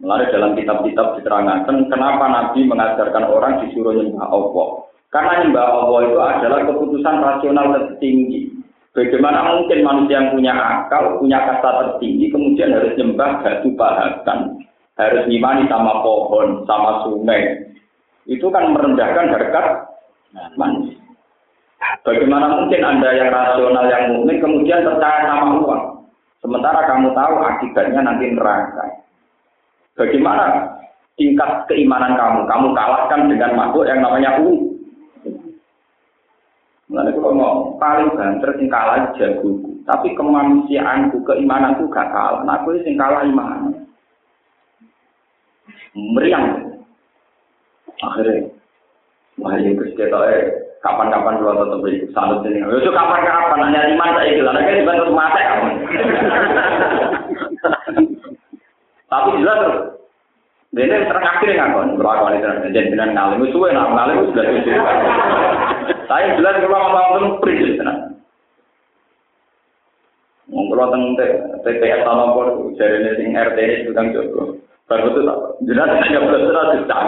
Melalui dalam kitab-kitab diterangkan kenapa Nabi mengajarkan orang disuruh nyembah Allah. Karena nyembah Allah itu adalah keputusan rasional tertinggi. Bagaimana mungkin manusia yang punya akal, punya kasta tertinggi, kemudian harus nyembah batu pahakan, harus ngimani sama pohon, sama sungai. Itu kan merendahkan harkat manusia. Bagaimana mungkin Anda yang rasional, yang mungkin kemudian percaya sama uang. Sementara kamu tahu akibatnya nanti neraka. Bagaimana tingkat keimanan kamu? Kamu kalahkan dengan makhluk yang namanya U. Mulane kalau mau paling banter sing kalah jagoku, tapi kemanusiaanku, keimananku gak kalah. Nah, aku sing kalah iman. Meriang. Akhirnya, wah ya Gus eh kapan-kapan kalau tetap beri salut ini. Yo kapan-kapan hanya iman saya itu, karena kan dibantu mata kamu. Tapi jelas Dene terang akhirnya ngakon, berlaku itu dan dengan ngalim itu suwe nak ngalim itu sudah tujuh. Saya jelas kalau ngomong itu prinsip tenan. Ngomong tentang TPS sama pun jadi sing RT ini tukang jogo. Baru itu tak jelas hanya belas tidak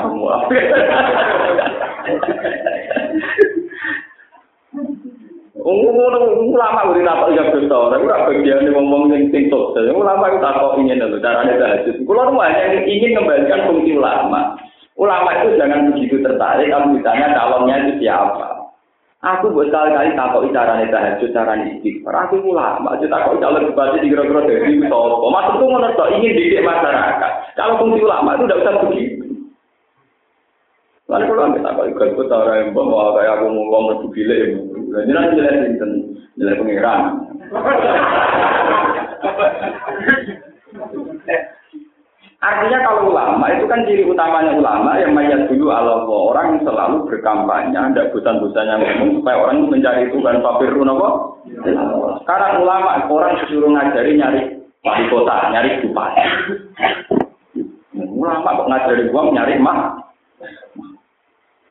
semua. ulama udah tak ya betul, tapi ora bagian ngomong yang sing sukses. Ulama itu tak kok ingin lho carane tahajud. Kulo hanya ingin kembalikan fungsi ulama. Ulama itu jangan begitu tertarik kalau ditanya calonnya itu siapa. Aku buat kali-kali takut carane tahajud, carane istighfar. Aku ulama, aja takut calon bupati di kira-kira dari itu. Maksudku ngono ingin didik masyarakat. Kalau fungsi ulama itu tidak usah begitu. Lalu kalau kita kalau ikut orang yang bawa kayak aku mau ngomong lebih jelas itu jelas pengiran. Artinya kalau ulama itu kan ciri utamanya ulama yang mayat dulu Allah orang yang selalu berkampanye, ada bosan-bosannya ngomong supaya orang mencari Tuhan papir apa? Sekarang ulama orang disuruh ngajari nyari wali kota, nyari bupati. Ulama kok ngajari uang nyari mah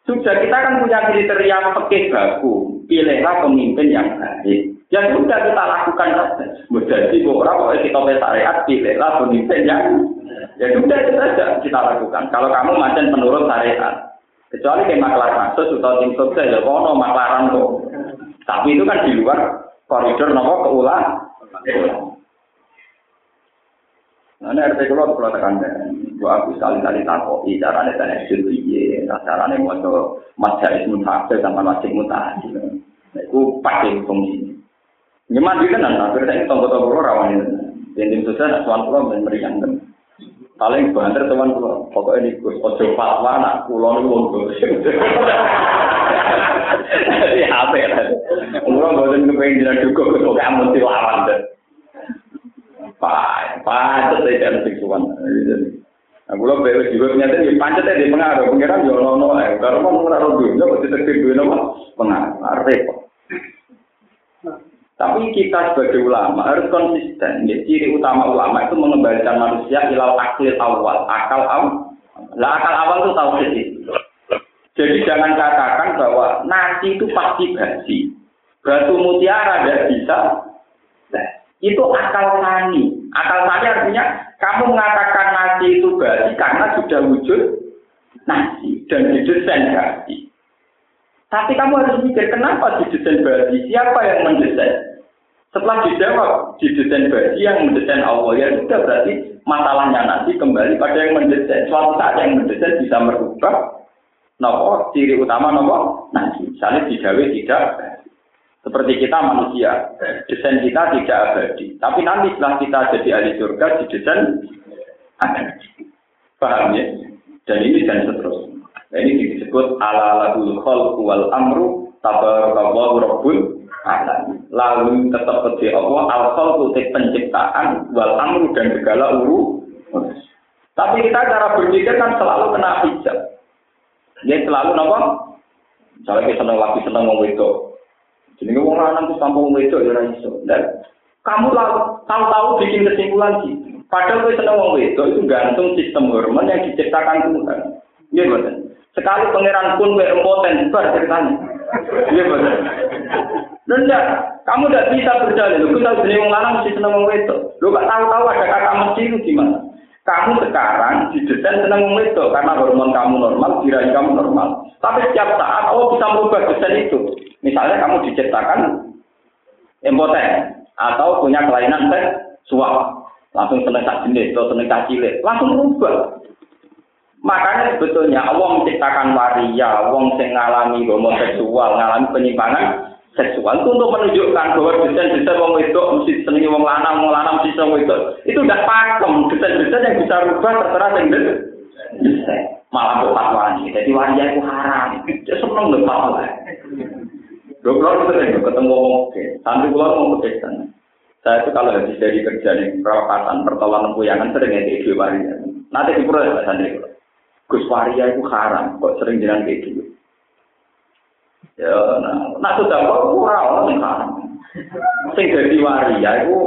sudah kita kan punya kriteria pekeh baku, pilihlah pemimpin yang baik. Ya sudah kita lakukan saja. Jadi orang kalau kita syariat, pilihlah pemimpin yang ya sudah itu saja kita lakukan. Kalau kamu macam menurut syariat, kecuali kayak maklar kasus atau tim sukses ya kono maklaran kok. Tapi itu kan di luar koridor nopo keulang. Nah, ini RT kalau kalau tekan gua aku sekali-kali takoki carane tanya piye, carane maca majalis mutafsir sama masjid mutahid. Nah, iku pakai fungsi. Nyemat iki kan akhir saya tonggo-tonggo rawan ini. Yang susah nak tuan pulau dan meriang kan. Paling banter teman pulau. Pokoknya ini gus ojo fatwa nak pulau ini wong gus. Jadi apa ya? Umroh bosan kepengen jalan juga gus pokoknya mesti itu saya jangan seksual. Nah, kalau beres juga ternyata di pancet di pengaruh, pengiran yo nono, eh, kalau mau pengaruh dulu, nggak mesti terkait dulu nopo pengaruh, repot. Tapi kita sebagai ulama harus konsisten. Ya, ciri utama ulama itu mengembalikan manusia ilal akil awal, akal awal. Lah akal awal itu tahu sih. Jadi jangan katakan bahwa nasi itu pasti basi. Batu mutiara tidak bisa. Itu akal tani. Akal tani artinya kamu mengatakan nasi itu basi karena sudah wujud nasi dan didesain basi. Tapi kamu harus mikir kenapa didesain basi? Siapa yang mendesain? Setelah dijawab didesain basi yang mendesain Allah ya sudah berarti masalahnya nanti kembali pada yang mendesain. Suatu saat yang mendesain bisa merubah nopo ciri utama nopo nanti. Misalnya digawe tidak seperti kita manusia, desain kita tidak abadi. Tapi nanti setelah kita jadi ahli surga, didesain ada. Paham ya? Dan ini dan seterusnya. Nah, ini disebut ala lahul khalqu wal amru tabarakallahu rabbul alamin. Lalu tetap kepada Allah al khalqu penciptaan wal amru dan segala uru. Tapi kita cara berpikir kan selalu kena hijab. Dia selalu apa? Misalnya kita senang lagi senang mau itu, jadi wong lanang itu sampung wedok ya iso. Dan kamu tahu-tahu bikin kesimpulan sih. Padahal kowe seneng wong wedok itu gantung sistem hormon yang diciptakan Tuhan. Iya betul. Sekali pangeran pun kowe impoten bar ceritanya. Iya betul. Enggak, kamu tidak bisa berjalan. Lu tahu jadi wong lanang mesti seneng wong wedok. Lu gak tahu-tahu ada kata mesti itu gimana? Kamu sekarang didesain seneng wong wedok karena hormon kamu normal, diraih kamu normal. Tapi setiap saat Allah bisa merubah desain itu. Misalnya kamu diciptakan impoten atau punya kelainan seksual, langsung seneng tak jenis atau seneng tak cilik, langsung berubah. Makanya sebetulnya Allah menciptakan waria, wong sing ngalami homoseksual, ngalami penyimpangan seksual itu untuk menunjukkan bahwa desain-desain wong wedok mesti senengi wong lanang, wong lanang mesti seneng wedok. Itu udah pakem, desain-desain yang bisa rubah terserah sing desain. Malah kok fatwani. Jadi waria itu haram. Seneng lho fatwa. Dua pulau sering ketemu wong Sampai pulau mau pedesan. Saya itu kalau habis dari kerja nih, perawatan, pertolongan puyangan sering ya ide waria. Nanti di pulau ya santri. Gus waria itu haram. Kok sering jalan kayak gitu. Ya, nah, nah sudah kok ora ono haram. Sing dadi waria itu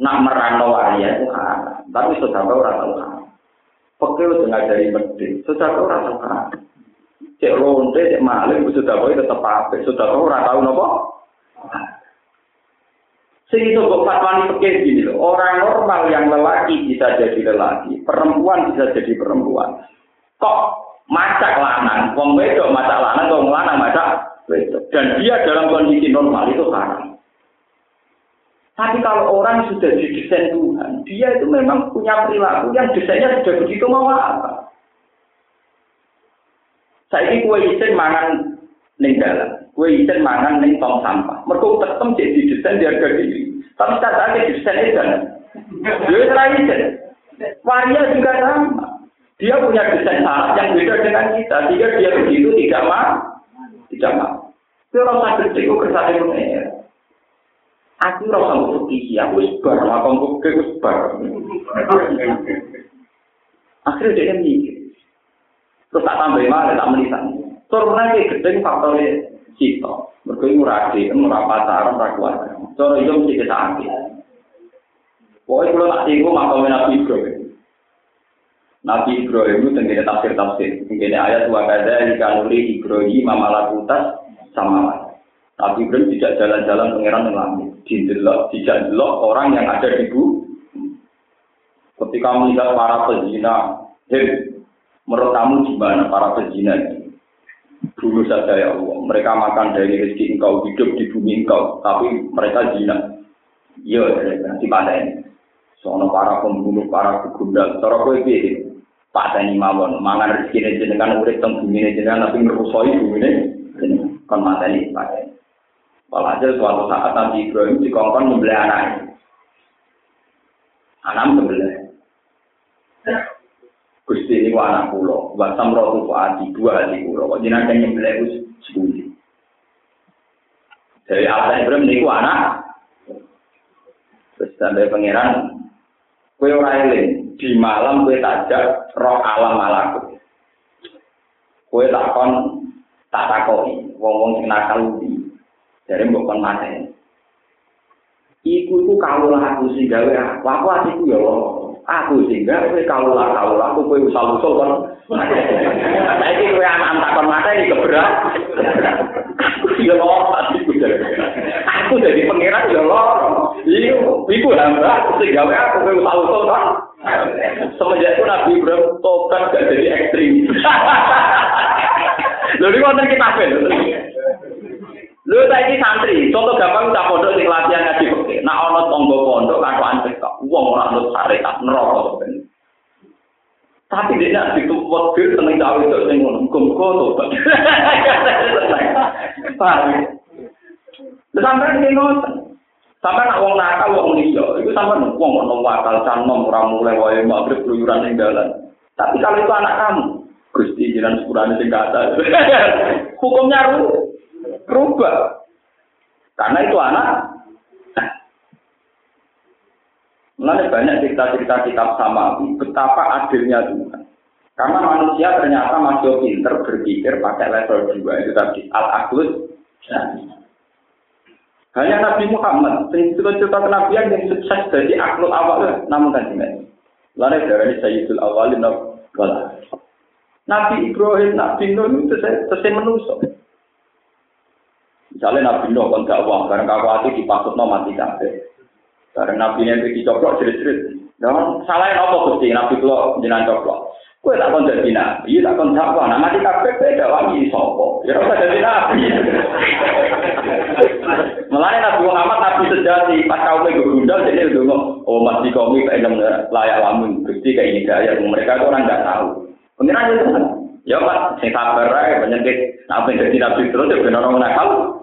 nak merano waria itu haram. Tapi sudah kok ora tau haram. Pokoknya udah ngajari medit, sudah kau rasa haram. Cek ronde, cek maling, sudah kau tetap apa? Sudah kau ora tau nopo. Itu kok fatwani pikir gini loh, orang normal yang lelaki bisa jadi lelaki, perempuan bisa jadi perempuan. Kok macak lanang, wong wedok macak lanang, wong lanang macak dan dia dalam kondisi normal itu haram. Tapi kalau orang sudah didesain Tuhan, dia itu memang punya perilaku yang desainnya sudah begitu mau apa. Saya ini kue isin mangan ning dalam, kue isin mangan ning tong sampah. Mereka tetap jadi desain di harga diri. Tapi ada desain itu, dia isin. Waria juga sama. Dia punya desain salah yang beda dengan kita, sehingga dia begitu tidak mau, tidak mau. Itu rasa gede, kok kersane mengenai. Aku rasa mau pergi, aku sebar, buke, aku sebar. Akhirnya dia mikir. Terus tak tambah malah, tak menisan. Turunnya kayak gede, faktornya cita. Mereka ini murah di, murah pacaran, murah keluarga. Cara itu mesti kita ambil. Pokoknya kalau tak tinggal, makamnya Nabi Ibrahim. Nabi Ibrahim itu tenggine tafsir-tafsir. Tenggine ayat wa kada ikanuri Ibrahim mamalakutas sama Nabi Ibrahim tidak jalan-jalan pangeran yang langit. Didelok, tidak delok orang yang ada di bumi. Ketika melihat para pezina, hei, menurut kamu gimana para pezina ini? Dulu saja ya Allah, mereka makan dari rezeki engkau, hidup di bumi engkau, tapi mereka zina. Iya, nanti ini. Soalnya para pembunuh, para begundal, cara pilih. Pak Tani Mawon, mangan rezeki jenengan urip teng bumi jenengan, tapi ngerusoi bumi ini kon mateni pakai. Walhasil suatu saat Nabi Ibrahim dikongkon membeli anak. Anak membeli. Gusti ini anak pulau, wasam rotu adi dua hati pulau. Kok jenazah nyembeli itu sepuluh. Dari Allah Ibrahim ini anak. Terus sampai pangeran, kue orang di malam kue tajak roh alam malakut. Kue takon tak takoi wong-wong sing nakal ubi dari mbok kon mate iku iku kawula aku sing gawe aku aku atiku ya aku sing gawe kawula kawula aku kowe usah usul kon. Saiki kowe anak tak kon mate iki keberat. Ya lo atiku aku jadi pangeran ya lo iya iku hamba sing gawe aku kowe usah usul kon. Semenjak itu Nabi Ibrahim tobat gak jadi ekstrim. Lho wonten kitabe lho. Lho saiki santri, contoh gampang tak pondok sing latihan ngaji fikih. Nak ana tangga pondok kakuan cekak, wong ora nut syariat neraka. Tapi dia nak itu buat dia seneng cawe itu sing ngono, kumpul tuh. Paham? Sampai ini ngoten. Sampai nak wong nakal wong liya, itu sampai wong ono wakal canom ora mulai wae magrib keluyuran ning dalan. Tapi kalau itu anak kamu, Gusti jiran sepurane sing kata. Hukumnya rubah. Karena itu anak. Mulai banyak cerita-cerita kitab sama betapa adilnya Tuhan. Karena manusia ternyata masih pinter berpikir pakai level dua itu tadi al aklus hanya Nabi Muhammad cerita-cerita kenabian yang sukses dari akhlul awal namun kan tidak. Lalu dari Sayyidul Awalin wal Nabi Ibrahim, Nabi Nuh itu selesai menusuk. Misalnya Nabi Nuh gak uang, bareng dipasut no mati kabeh. Bareng Nabi Nabi dicoplok jerit-jerit. Dan salah apa gusti Nabi Nuh jenang coplok. Kue tak kon jadi nabi, tak kon dakwah. Nah mati kabeh beda wangi sopo. Ya ora jadi nabi. Mulane Nabi Muhammad nabi sejati pas kau gue gundal jadi udah oh mati kami kayak layak lamun gusti kayak ini gaya mereka tuh orang nggak tahu. Itu kan. Ya Pak, sing sabar ae penyakit. Nah, ben nabi terus ya ben orang nakal.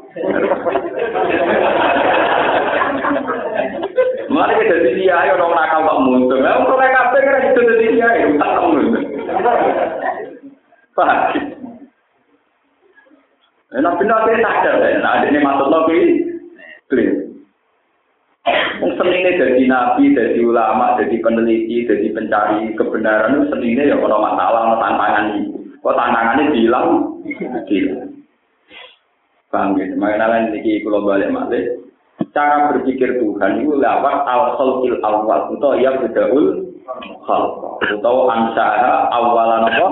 Mulai kita jadi dia, ayo dong nakal tak muncul. Nah, kalau mereka kabeh kan itu jadi dia, itu tak muncul. Pak. Nah, benar saya sadar ya. Nah, ini maksud lagi. Clear. Wong senine jadi nabi, jadi ulama, jadi peneliti, jadi pencari kebenaran itu senine ya kalau masalah, tantangan itu. Kok tantangannya bilang, bilang. Paham gitu? Makanya ini kalau balik balik, cara berpikir Tuhan itu lewat al-khalqil awal. Atau ya bedaul khalq. Atau ansaha awalan apa?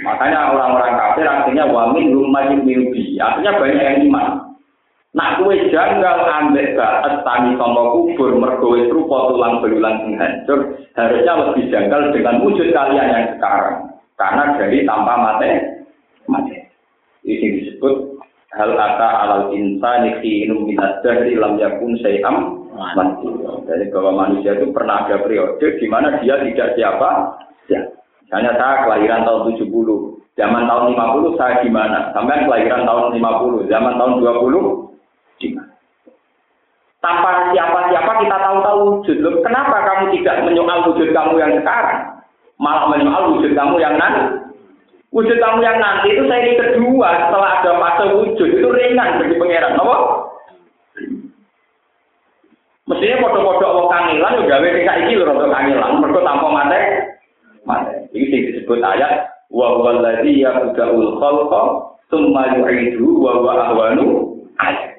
Makanya orang-orang kafir artinya wamin lumayan mimpi artinya banyak yang iman. Nak kue janggal ambek baat tani sama kubur mergowe rupa tulang belulang sing hancur harusnya lebih janggal dengan wujud kalian yang sekarang. Karena dari tanpa mate mati ini disebut hal ata alal insani khinum minad dahri lam yakun sayam mati. Jadi bahwa manusia itu pernah ada periode di mana dia tidak siapa ya. Misalnya saya kelahiran tahun 70, zaman tahun 50 saya di mana? Sampai kelahiran tahun 50, zaman tahun 20 di mana? Tanpa siapa-siapa kita tahu-tahu wujud. Loh, kenapa kamu tidak menyoal wujud kamu yang sekarang? Malah menyoal wujud kamu yang nanti? Wujud kamu yang nanti itu saya ini kedua setelah ada fase wujud itu ringan bagi pangeran, apa? Mestinya foto-foto Allah kangilan juga gawe nek iki lho rada kangilan, mergo tanpa mate. Mate. Sing disebut ayat wa huwa allazi yabda'ul khalqa tsumma yu'idu wa huwa ahwanu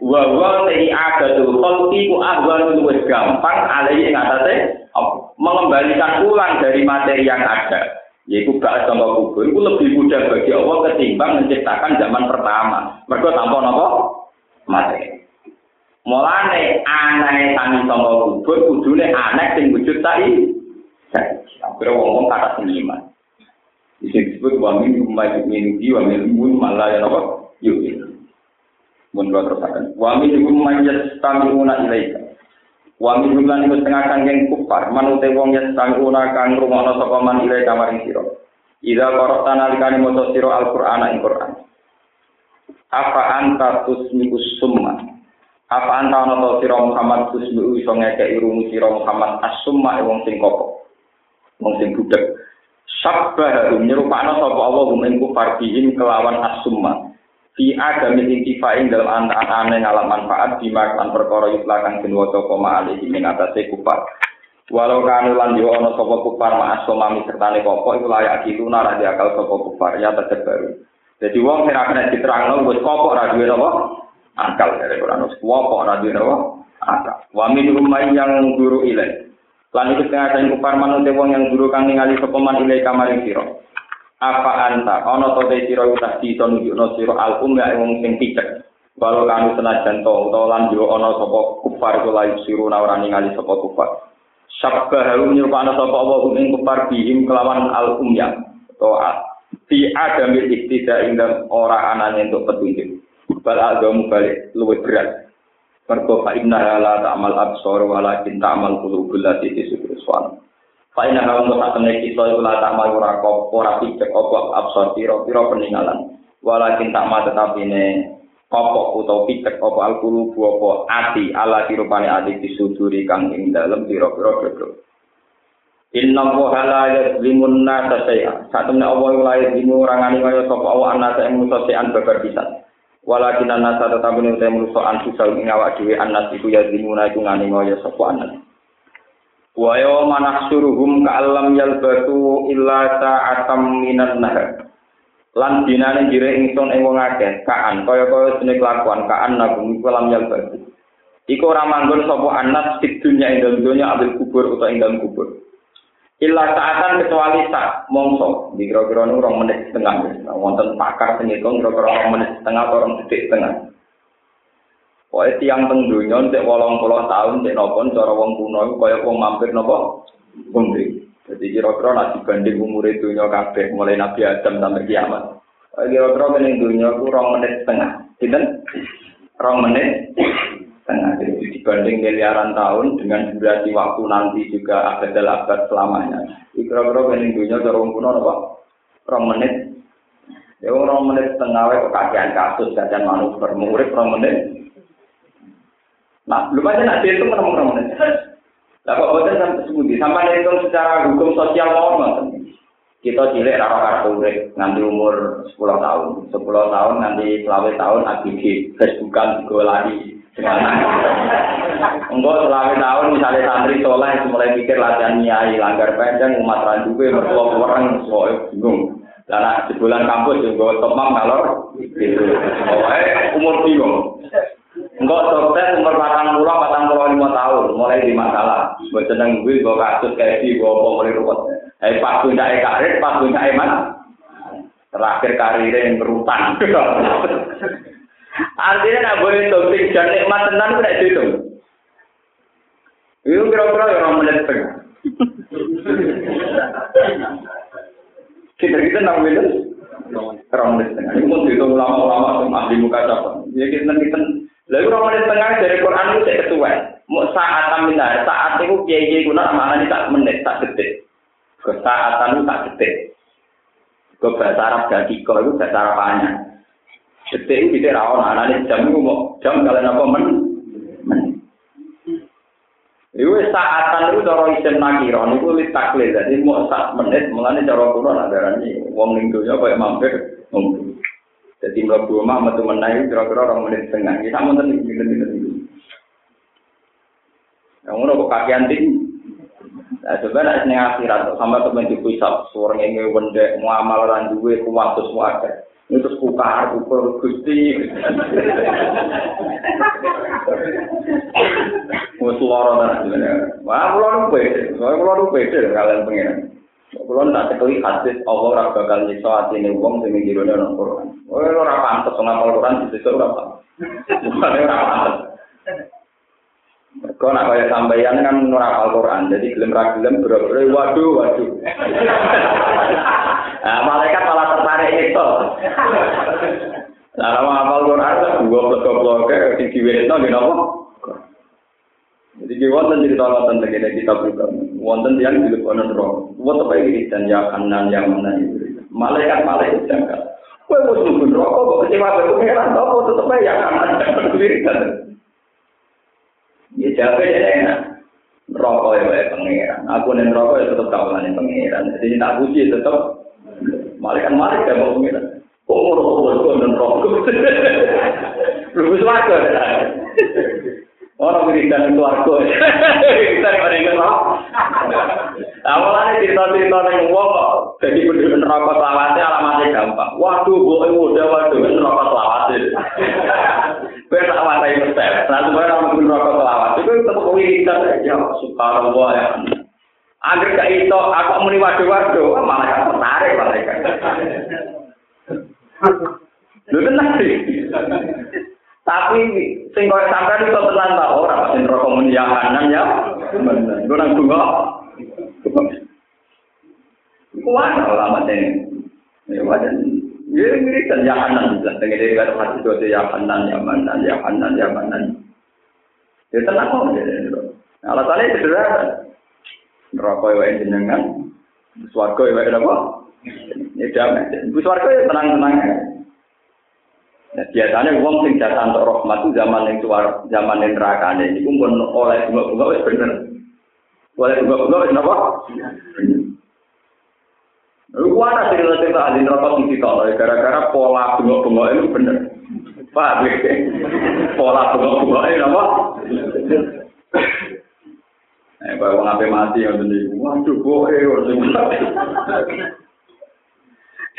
wa huwa ta'i adatul khalqi ku ahwanu luwih gampang alai ing mengembalikan ulang dari materi yang ada yaitu bahas sama kubur itu lebih mudah bagi Allah ketimbang menciptakan zaman pertama. Mereka tanpa nopo mati. Mulane aneh tani sama kubur kudune aneh sing wujud tadi. Akhirnya ngomong kata seniman. Disebut wa min umma yu'minu wa min umma la ya nopo yu'minu. Mun terus akan. Wa min umma yastami'una ilaika. Wa min jumlah niku setengah kangeng kufar, manute wong yen sang ora kang rumono sapa man ile kamaring sira. Ida korok tanalikane maca sira Al-Qur'an ing Qur'an. Apa anta tusmiku summa? Apa anta ana to sira Muhammad tusmiku iso ngekeki rumu sira Muhammad as-summa wong sing koko. Wong sing budek. Sabbah nyerupakno sapa Allah ing kufar bihim kelawan as-summa. Fi ada intifa ing dalam anak-anak ngalam manfaat di makan perkara yuklakan den waca koma alih ing atase kupar walau kanu lan yo ana sapa kupar ma'as somami sertane koko iku layak itu nara di akal sapa kupar ya tetep baru. Jadi wong sing kena diterangno wis koko ora duwe apa akal dari Quran wis koko ora duwe apa akal. Wa min rumai yang guru ilai. Lan iku setengah kupar manut wong yang guru kang ningali sapa man ilai kamaring sira apa anta? Ana to te sira utas di to nunjukno sira al umma wong sing picek. Walau kanu senajan to utawa lan yo ana sapa kufar iku layu siru ora ningali sapa kufar. Sabba harum nyupana sapa apa ing kufar bihim kelawan al umya to fi adam iktida ing ora anane untuk petunjuk. Bal agamu balik luwih berat. Mergo fa inna la ta'mal absar walakin ta'mal qulubul lati fi Faina kalau untuk saat ini kita itu lah tak mau ora kok ora pijak apa absor piro piro peninggalan. Walakin tak mau tetapi ini kopok atau pijak apa alkulu apa ati ala dirupane ati disuduri kang ing dalam piro piro piro. Inna wa la yazlimun nasa say'a. Satune Allah la yazlimu orang ani kaya sapa Allah anasa ing musa sean babar pisan. Walakin anasa tetap ini utai musa ansu ing awak dhewe anas iku yazlimuna iku ngani kaya sapa anas. Wa yawma nahsuruhum ka'allam yalbatu illa sa'atam minan nahar. Lan dinane jire ingsun ing wong akeh kaan kaya-kaya jeneng kelakuan kaan nabung kalam yalbatu. Iku ora manggon sapa anas di dunya ing dunya ambil kubur utawa ing dalam kubur. Illa sa'atan kecuali sak mongso. Di kira-kira rong menit setengah. Wonten pakar sing ngitung kira-kira rong menit setengah atau rong detik setengah Pokoknya tiang tengdunya, cek wolong puluh tahun, cek nopon, cara wong kuno, kaya wong mampir nopo, bumbi. Jadi kira-kira banding umur itu kabeh, mulai Nabi Adam sampai kiamat. Kira-kira kening dunia rong menit setengah. Tidak? Rong menit setengah. Jadi dibanding miliaran tahun dengan durasi waktu nanti juga abad-abad selamanya. Kira-kira kening dunia cara kuno nopo? Rong menit Ya orang menit setengah kok kajian kasus kajian manuver murid orang menit. Nah, aja nak itu menit. Lah kok boten sampai sebuti sampai hitung secara hukum sosial normal. Kita cilik raro kartu urip nganti umur 10 tahun. 10 tahun nanti selama tahun ABG Facebookan juga lagi. Enggak selama tahun misalnya santri soleh mulai mikir latihan nyai langgar panjang umat randuwe mertua orang soalnya bingung. Lah sebulan kampus juga tomang ngalor gitu. Pokoknya umur bingung. Enggak sukses umur patang pulau patang pulau lima tahun mulai di masalah. Gue seneng gue gue kasus kayak di gue mau mulai ruwet. Eh pas punya karir, pas punya eman. Terakhir karirnya yang berutang. Artinya nak boleh topik dan nikmat tenan tidak itu. Itu kira-kira orang menit tengah. Kita kita enam menit, orang menit tengah. Ini pun itu ulama-ulama ahli muka siapa. Ya kita kita lalu orang menit tengah dari Quran itu saya ketua. Mau saat aminah, saat itu kiai kiai guna mana ini tak menit, tak detik. Kesaatan itu tak detik. Ke bahasa Arab jadi kau itu bahasa Arab banyak. Detik itu tidak rawon, anak jam itu mau jam kalian apa men? Iku saatan itu cara isim nakiron itu litakle jadi mau sak menit mulane cara kuno nak darani wong ning donya koyo mampir ngumpul. Jadi mlebu omah metu meneh kira-kira orang menit setengah. Kita monten iki ngene iki. Yang ngono kok kakean ting. Nah, coba nek ning akhirat sampai temen dipisah suara ngene wendek muamal lan duwe kuwatus wae. Itu kukar, ukur, gusti. Wes loro ta jenenge. Wah, kula nu pede. Kula nu pede kalian pengen. Kula tak tekeli hadis Allah ora bakal nyiksa atine wong sing ngirone nang Quran. Oh, ora pantes ngapal Quran disiksa ora ora pantes. Mereka nak kaya sampeyan kan ora hafal Quran, jadi gelem ra gelem bro waduh waduh. Nah, malaikat malah tertarik itu. Nah, nama hafal Quran dua blok-blok di diwetno nggih napa? Jadi ki wonten cerita wonten tegene kita buka. wonten tiyang dilebok ana neraka. Kuwat apa iki dan ya kanan yang mana itu. Malaikat malaikat jaga. Kowe mau nunggu neraka kok kecewa kok heran to kok tetep ae ya kanan sendiri. Ya jabe enak. Neraka ya wae pangeran. Aku ning neraka ya tetep kawulane pangeran. Jadi tak puji tetep malaikat malaikat ya mau pangeran. Oh, roh, roh, roh, roh, roh, roh, Orang berikan keluarga. Kita berikan apa? Awalnya cerita-cerita yang wong jadi penduduk neraka selawatnya alamatnya gampang. Waduh, gue udah waduh neraka selawatnya. Gue tak watai mesel. Nah, sebenarnya orang neraka selawat itu tetap wiridan ya. Subhanallah ya. Agar gak itu, aku muni waduh-waduh, malah kan tertarik mereka. Lu tenang sih. Tapi sing koyo sampean iso tenan ta ora sing rokok muni ya kanan ya. Gue nang bunga. Kuat alamat ini. Ya wajan. Ya ini kan ya kanan lah. Dengan dia kata hati itu ya kanan ya kanan ya kanan ya kanan. Ya tenang kok. Alasannya sederhana. Rokok yang jenengan. Suarga yang apa? Ya damai. Suarga ya tenang-tenang. Nah, biasanya uang sing jasa untuk rahmat itu zaman yang suar, zaman yang neraka ini, pun oleh bunga-bunga wis bener. Oleh bunga-bunga wis napa? Lu kuat cerita cerita ahli neraka sing ditolak gara-gara pola bunga-bunga itu bener. Pak, pola bunga-bunga itu apa? Eh, kalau ngapain mati tadi, waduh, bohe,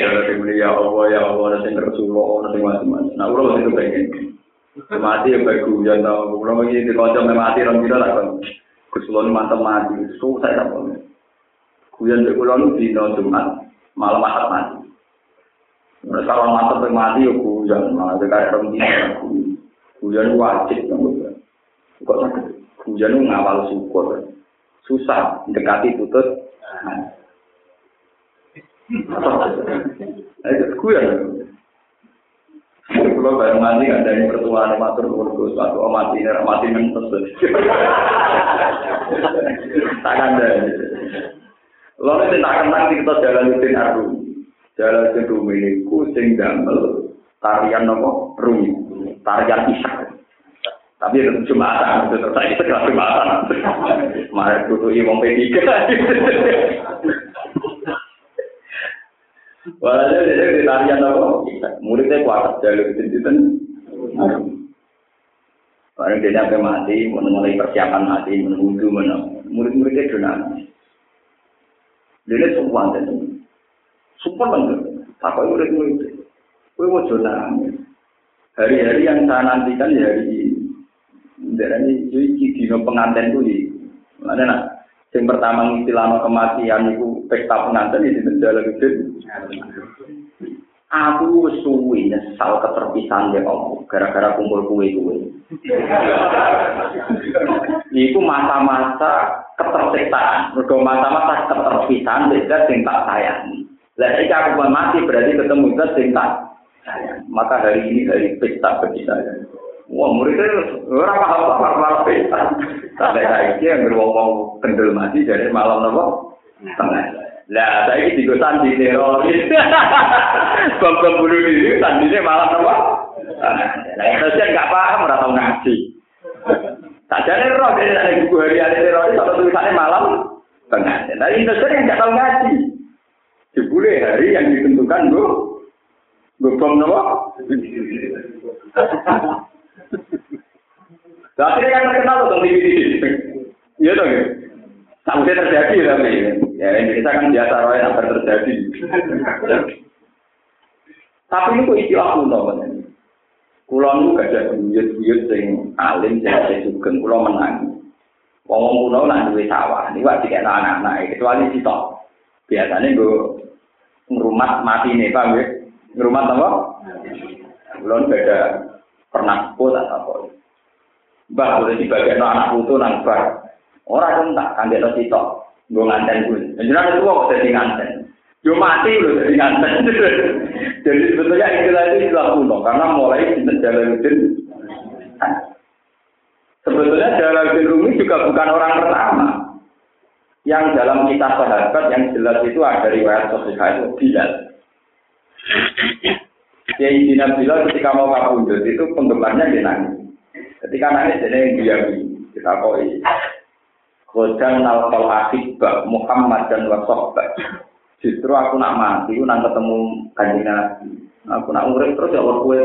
Jangan sing muni ya Allah ya Allah ana sing Rasulullah ana sing macam-macam. Nah ora sing pengen. Mati ya bae guyon ta kula mengi di kanca mati ron kita lak kon. Kusulon mantep mati susah ta pun. Guyon nek kula nu di dalam Jumat malam Ahad mati. Nek kalau mantep pengen mati ya guyon malah kaya ron kita. Guyon wajib ya mbok. Kok sakit. Guyon ngawal syukur. Susah dekati putus. Nah. Gue ya. Kalau bayang mati nggak dari pertuaan matur urus suatu mati ini mati mentes. Tak ada. Lalu kita kenang kita jalan rutin aku. Jalaluddin Rumi niku sing damel tarian nopo Rumi, tarian Isak. Tapi itu Jumatan, itu saya sekelas Jumatan. Mari kutu wong P3. Walhasil dia di tarian apa? Muridnya kuat, itu itu. Barang dia sampai mati, mulai persiapan mati, menunggu, menunggu. Murid-muridnya dinamis. Dia semua itu. Sumpah banget. Apa murid-murid? Kue mau nangis. Hari-hari yang saya nantikan ya hari ini. Dari ini dino pengantin kuwi. Mana nak? Yang pertama ngistilano kematian itu pesta pengantin itu menjalan itu. Aku suwi nyesal keterpisahan ya Allah gara-gara kumpul kue kue. Iku masa-masa ketersiksaan, mergo masa-masa keterpisahan beda sing tak sayangi. Lah iki aku mati berarti ketemu zat sing tak sayang. Maka hari ini hari pesta bagi saya. Wah, muridnya orang paham apa malah pesta. Sampai saiki yang berwong-wong kendel mati dari malam nopo. Lah, saya ini juga sandi teroris. Bom-bom bunuh diri, sandinya malam nopo. Nah, Indonesia nggak paham, nggak tahu ngaji. Saja nih roh, jadi ada buku hari hari teroris atau tulisannya malam tengah. Nah, Indonesia nggak tahu ngaji. Dibule hari yang ditentukan, bu. Bom nopo. Akhirnya yang terkenal tuh TV TV. Iya dong. Sampai terjadi ya, Ya, ini kita kan biasa roh yang terjadi. Tapi itu istilah kuno, Pak. Kulon itu gak ada buyut-buyut sing alim, yang ada sugen. Kulon menang. Ngomong kuno lah, duit sawah. Ini wajib kita anak-anak. Kecuali si Tok. Biasanya itu ngerumat mati nih, Pak. Ya. Ngerumat apa? Kulon gak ada pernah kuat tak apa. Mbak, boleh dibagian anak kuno, nang Pak. Orang tak kan dia sitok. Gue nganten gue. Jangan itu kok jadi nganten. Yo mati loh jadi nganten. Jadi sebetulnya istilah itu istilah kuno karena mulai kita Jalaluddin. Sebetulnya Jalaluddin Rumi juga bukan orang pertama. Yang dalam kisah sahabat yang jelas itu ada riwayat sosial itu Bilal. Kiai Dina Bilal ketika mau kabundut itu penggemarnya dia nangis. Ketika nangis dia yang. Kita koi. Godang nalkal akibah Muhammad dan wasohbah. Justru aku nak mati, aku nak ketemu kanjeng Nabi. Aku nak urip terus ya Allah kue.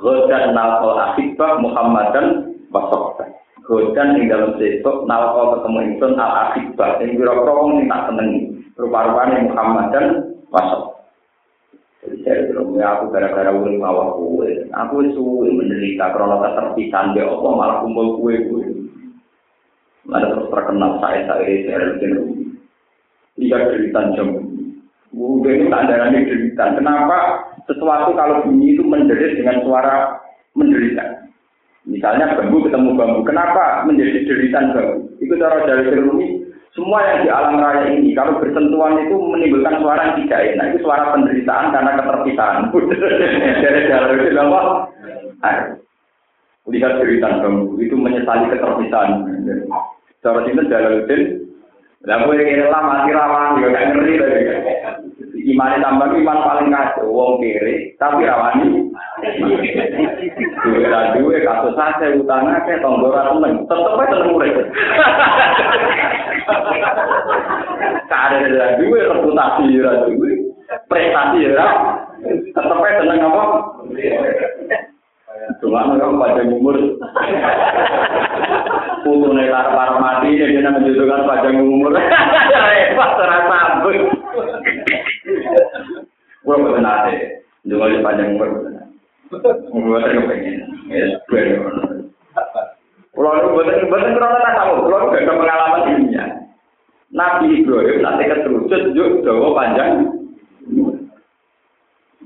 Godan nalkol akibah Muhammad dan wasohbah. Godan yang dalam sesok nalkol ketemu insun al akibah. Yang biro-biro wong tak senengi. Rupa-rupanya Muhammad dan wasohbah. Jadi saya bilang, ya aku gara-gara urip mawar kue. Aku suwe menderita karena keterpisahan dia Allah malah kumpul kue kue. Mana terus terkenal saya saya saya saya Iya deritan jam. Ini tanda deritan. Kenapa sesuatu kalau bunyi itu menderit dengan suara menderita? Misalnya bambu ketemu bambu. Kenapa menjadi deritan bambu? Itu cara dari Rumi. Semua yang di alam raya ini, kalau bersentuhan itu menimbulkan suara yang tidak enak. Itu suara penderitaan karena keterpisahan. dari jalan itu? Lihat deritan bambu. Itu menyesali keterpisahan. Cara itu Jalaluddin lah gue kira lah mati rawan, yo gak ngerti lagi. Iman tambah iman paling kacau, wong kiri, tapi rawani. Duwe ra duwe kasus saja utang akeh tonggo ra temen, tetep ae tenang urip. Kare ra duwe reputasi ra duwe, prestasi ra tetep ae tenang apa? Tulang mereka pada umur. Untuk naik lapar mati, jadi nak menjodohkan pada umur. Repot ora abis. Gue mau tenang deh. Jangan panjang umur. Gue tenang pengen. Ya, gue Kalau itu bener-bener kurang tak tahu, kalau itu bener pengalaman dirinya. Nabi Ibrahim nanti keterucut juga jauh panjang.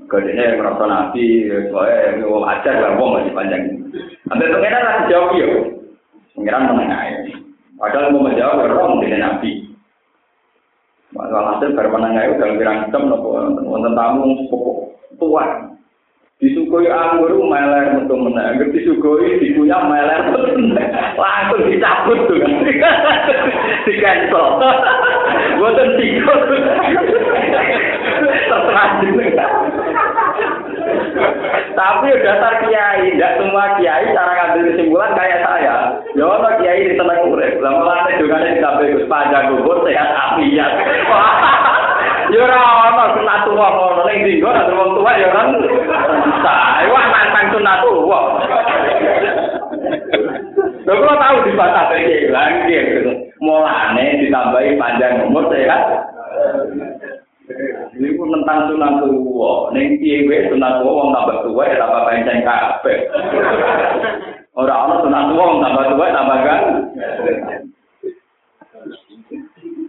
Kodenya merasa nabi, soalnya mau ajar lah, mau masih panjang. Sampai pengiran lah jawab ya, pengiran menengah ya. Padahal mau menjawab ya orang dengan nabi. Masalah hasil baru menengah itu dalam pirang hitam, nonton tamu pokok tua. Disukui anggur meler untuk menang, disukui dikunyah meler langsung dicabut tuh di cancel. Buatan tapi dasar kiai, tidak semua kiai cara ngambil kesimpulan kayak saya. Ya ono kiai di seneng lama-lama juga nih ditambe Gus panjang gugur sehat afiat. Ya ora ono tua, tuwa ngono ning dinggo nek wong tuwa ya kan. Sae wae nantang sunat tuwa. Lha kula tau dibatasi iki lha nggih. Mulane ditambahi panjang umur sehat tentang sunat tuwa. Ning piye wae sunat tuwa wong tambah tuwa ya tambah panjang kabeh. Ora ono sunat tuwa wong tambah tuwa tambah kan.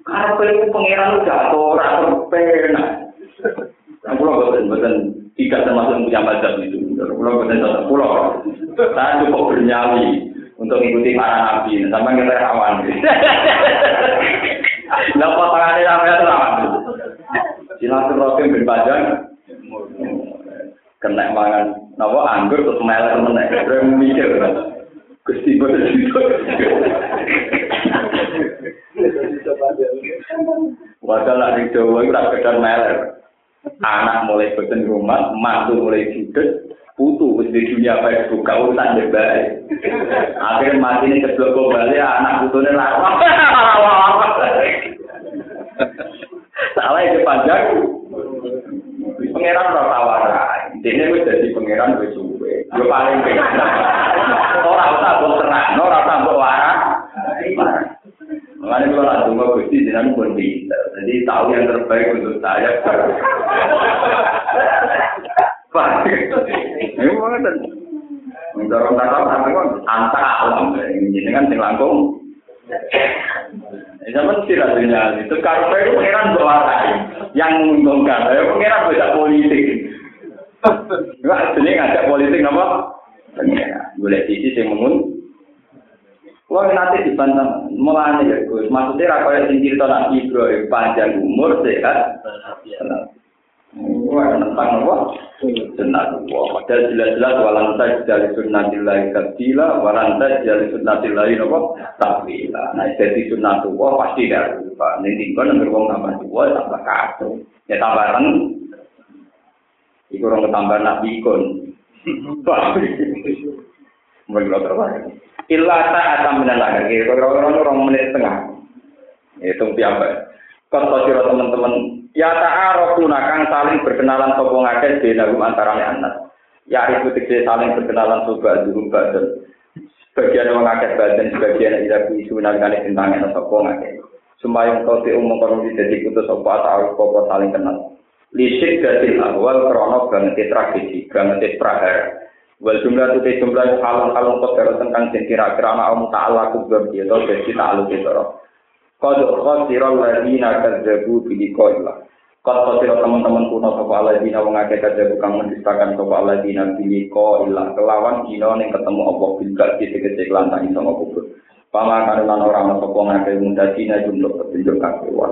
Karena itu pangeran udah ora terpena. Nah, pulau boten boten tidak termasuk punya mazhab itu. Pulau boten tetap pulau. Saya cukup bernyali untuk mengikuti para nabi. Sama kita rawan. Lah potongannya sampai rawan. Silaturahim bin Padang kena mangan napa anggur terus melek meneh. Rem mikir. Gusti itu. Padahal ning Jawa iku tak kedar meler. Anak mulai boten rumah, mantu mulai judes, putu wis di dunia baik buka urusan deh baik. Akhirnya mati ini keblok kembali anak putune lawan. Salah itu panjang. Pangeran ora tawara. Dene wis dadi pangeran wis suwe. Yo paling ora usah mbok terang, ora usah mbok waras. Makanya kalau langsung mau gusti jangan pun. Jadi tahu yang terbaik untuk saya. Pak, ini mana kan? Mendorong kata apa kan? Anta alam ini kan sing langkung. Ini sama istirahatnya itu karena itu pengiran bawa yang menguntungkan. Ya pengiran beda politik. Enggak, jadi ngajak politik apa? Pengiran. Boleh sisi yang menguntungkan. Wah nanti dibantah, mulanya ya Gus. Maksudnya rakyat yang cerita Nabi Ibrahim panjang umur sehat. Wah tentang apa? Sunnah Allah. Padahal jelas-jelas walantai dari sunnatillahi tabdila, walantai dari sunnatillahi apa? Tabdila. Nah jadi sunnah Allah pasti tidak lupa. Ini tinggal nunggu wong tambah tua, tambah kacau. Ya tambah ren. Iku orang tambah nabi ikon. Mungkin lo terbaik. Illa ta'ata minan lagi. Kira-kira orang menit setengah. Itu piamba. Kata sira teman-teman, ya ta'arafuna kang saling berkenalan sapa ngakeh benagum antarane anak. Ya itu tegese saling berkenalan sapa dulu badan. Sebagian wong akeh badan, sebagian ila isu nangane tentangan sapa ngakeh. Sumayung kau te umum kono dadi kutus sapa ta'aruf apa saling kenal. Lisik datil awal krono banget tragedi, banget prahara. Wal jumlah itu jumlah halung halung kodar tentang kira-kira ana ta'ala kubur dia atau jadi ta'aluk itu Qad khasira alladziina kadzdzabu bi liqa'illah. Qad khasira teman-teman kuno sapa alladziina wong akeh kadzdzabu kang mendustakan sapa alladziina bi liqa'illah. Kelawan dina ning ketemu apa bil gak tegese kelantang iso kubur. Pamakan lan ora ana sapa ngakeh mundasina jumlah petunjuk kabeh wa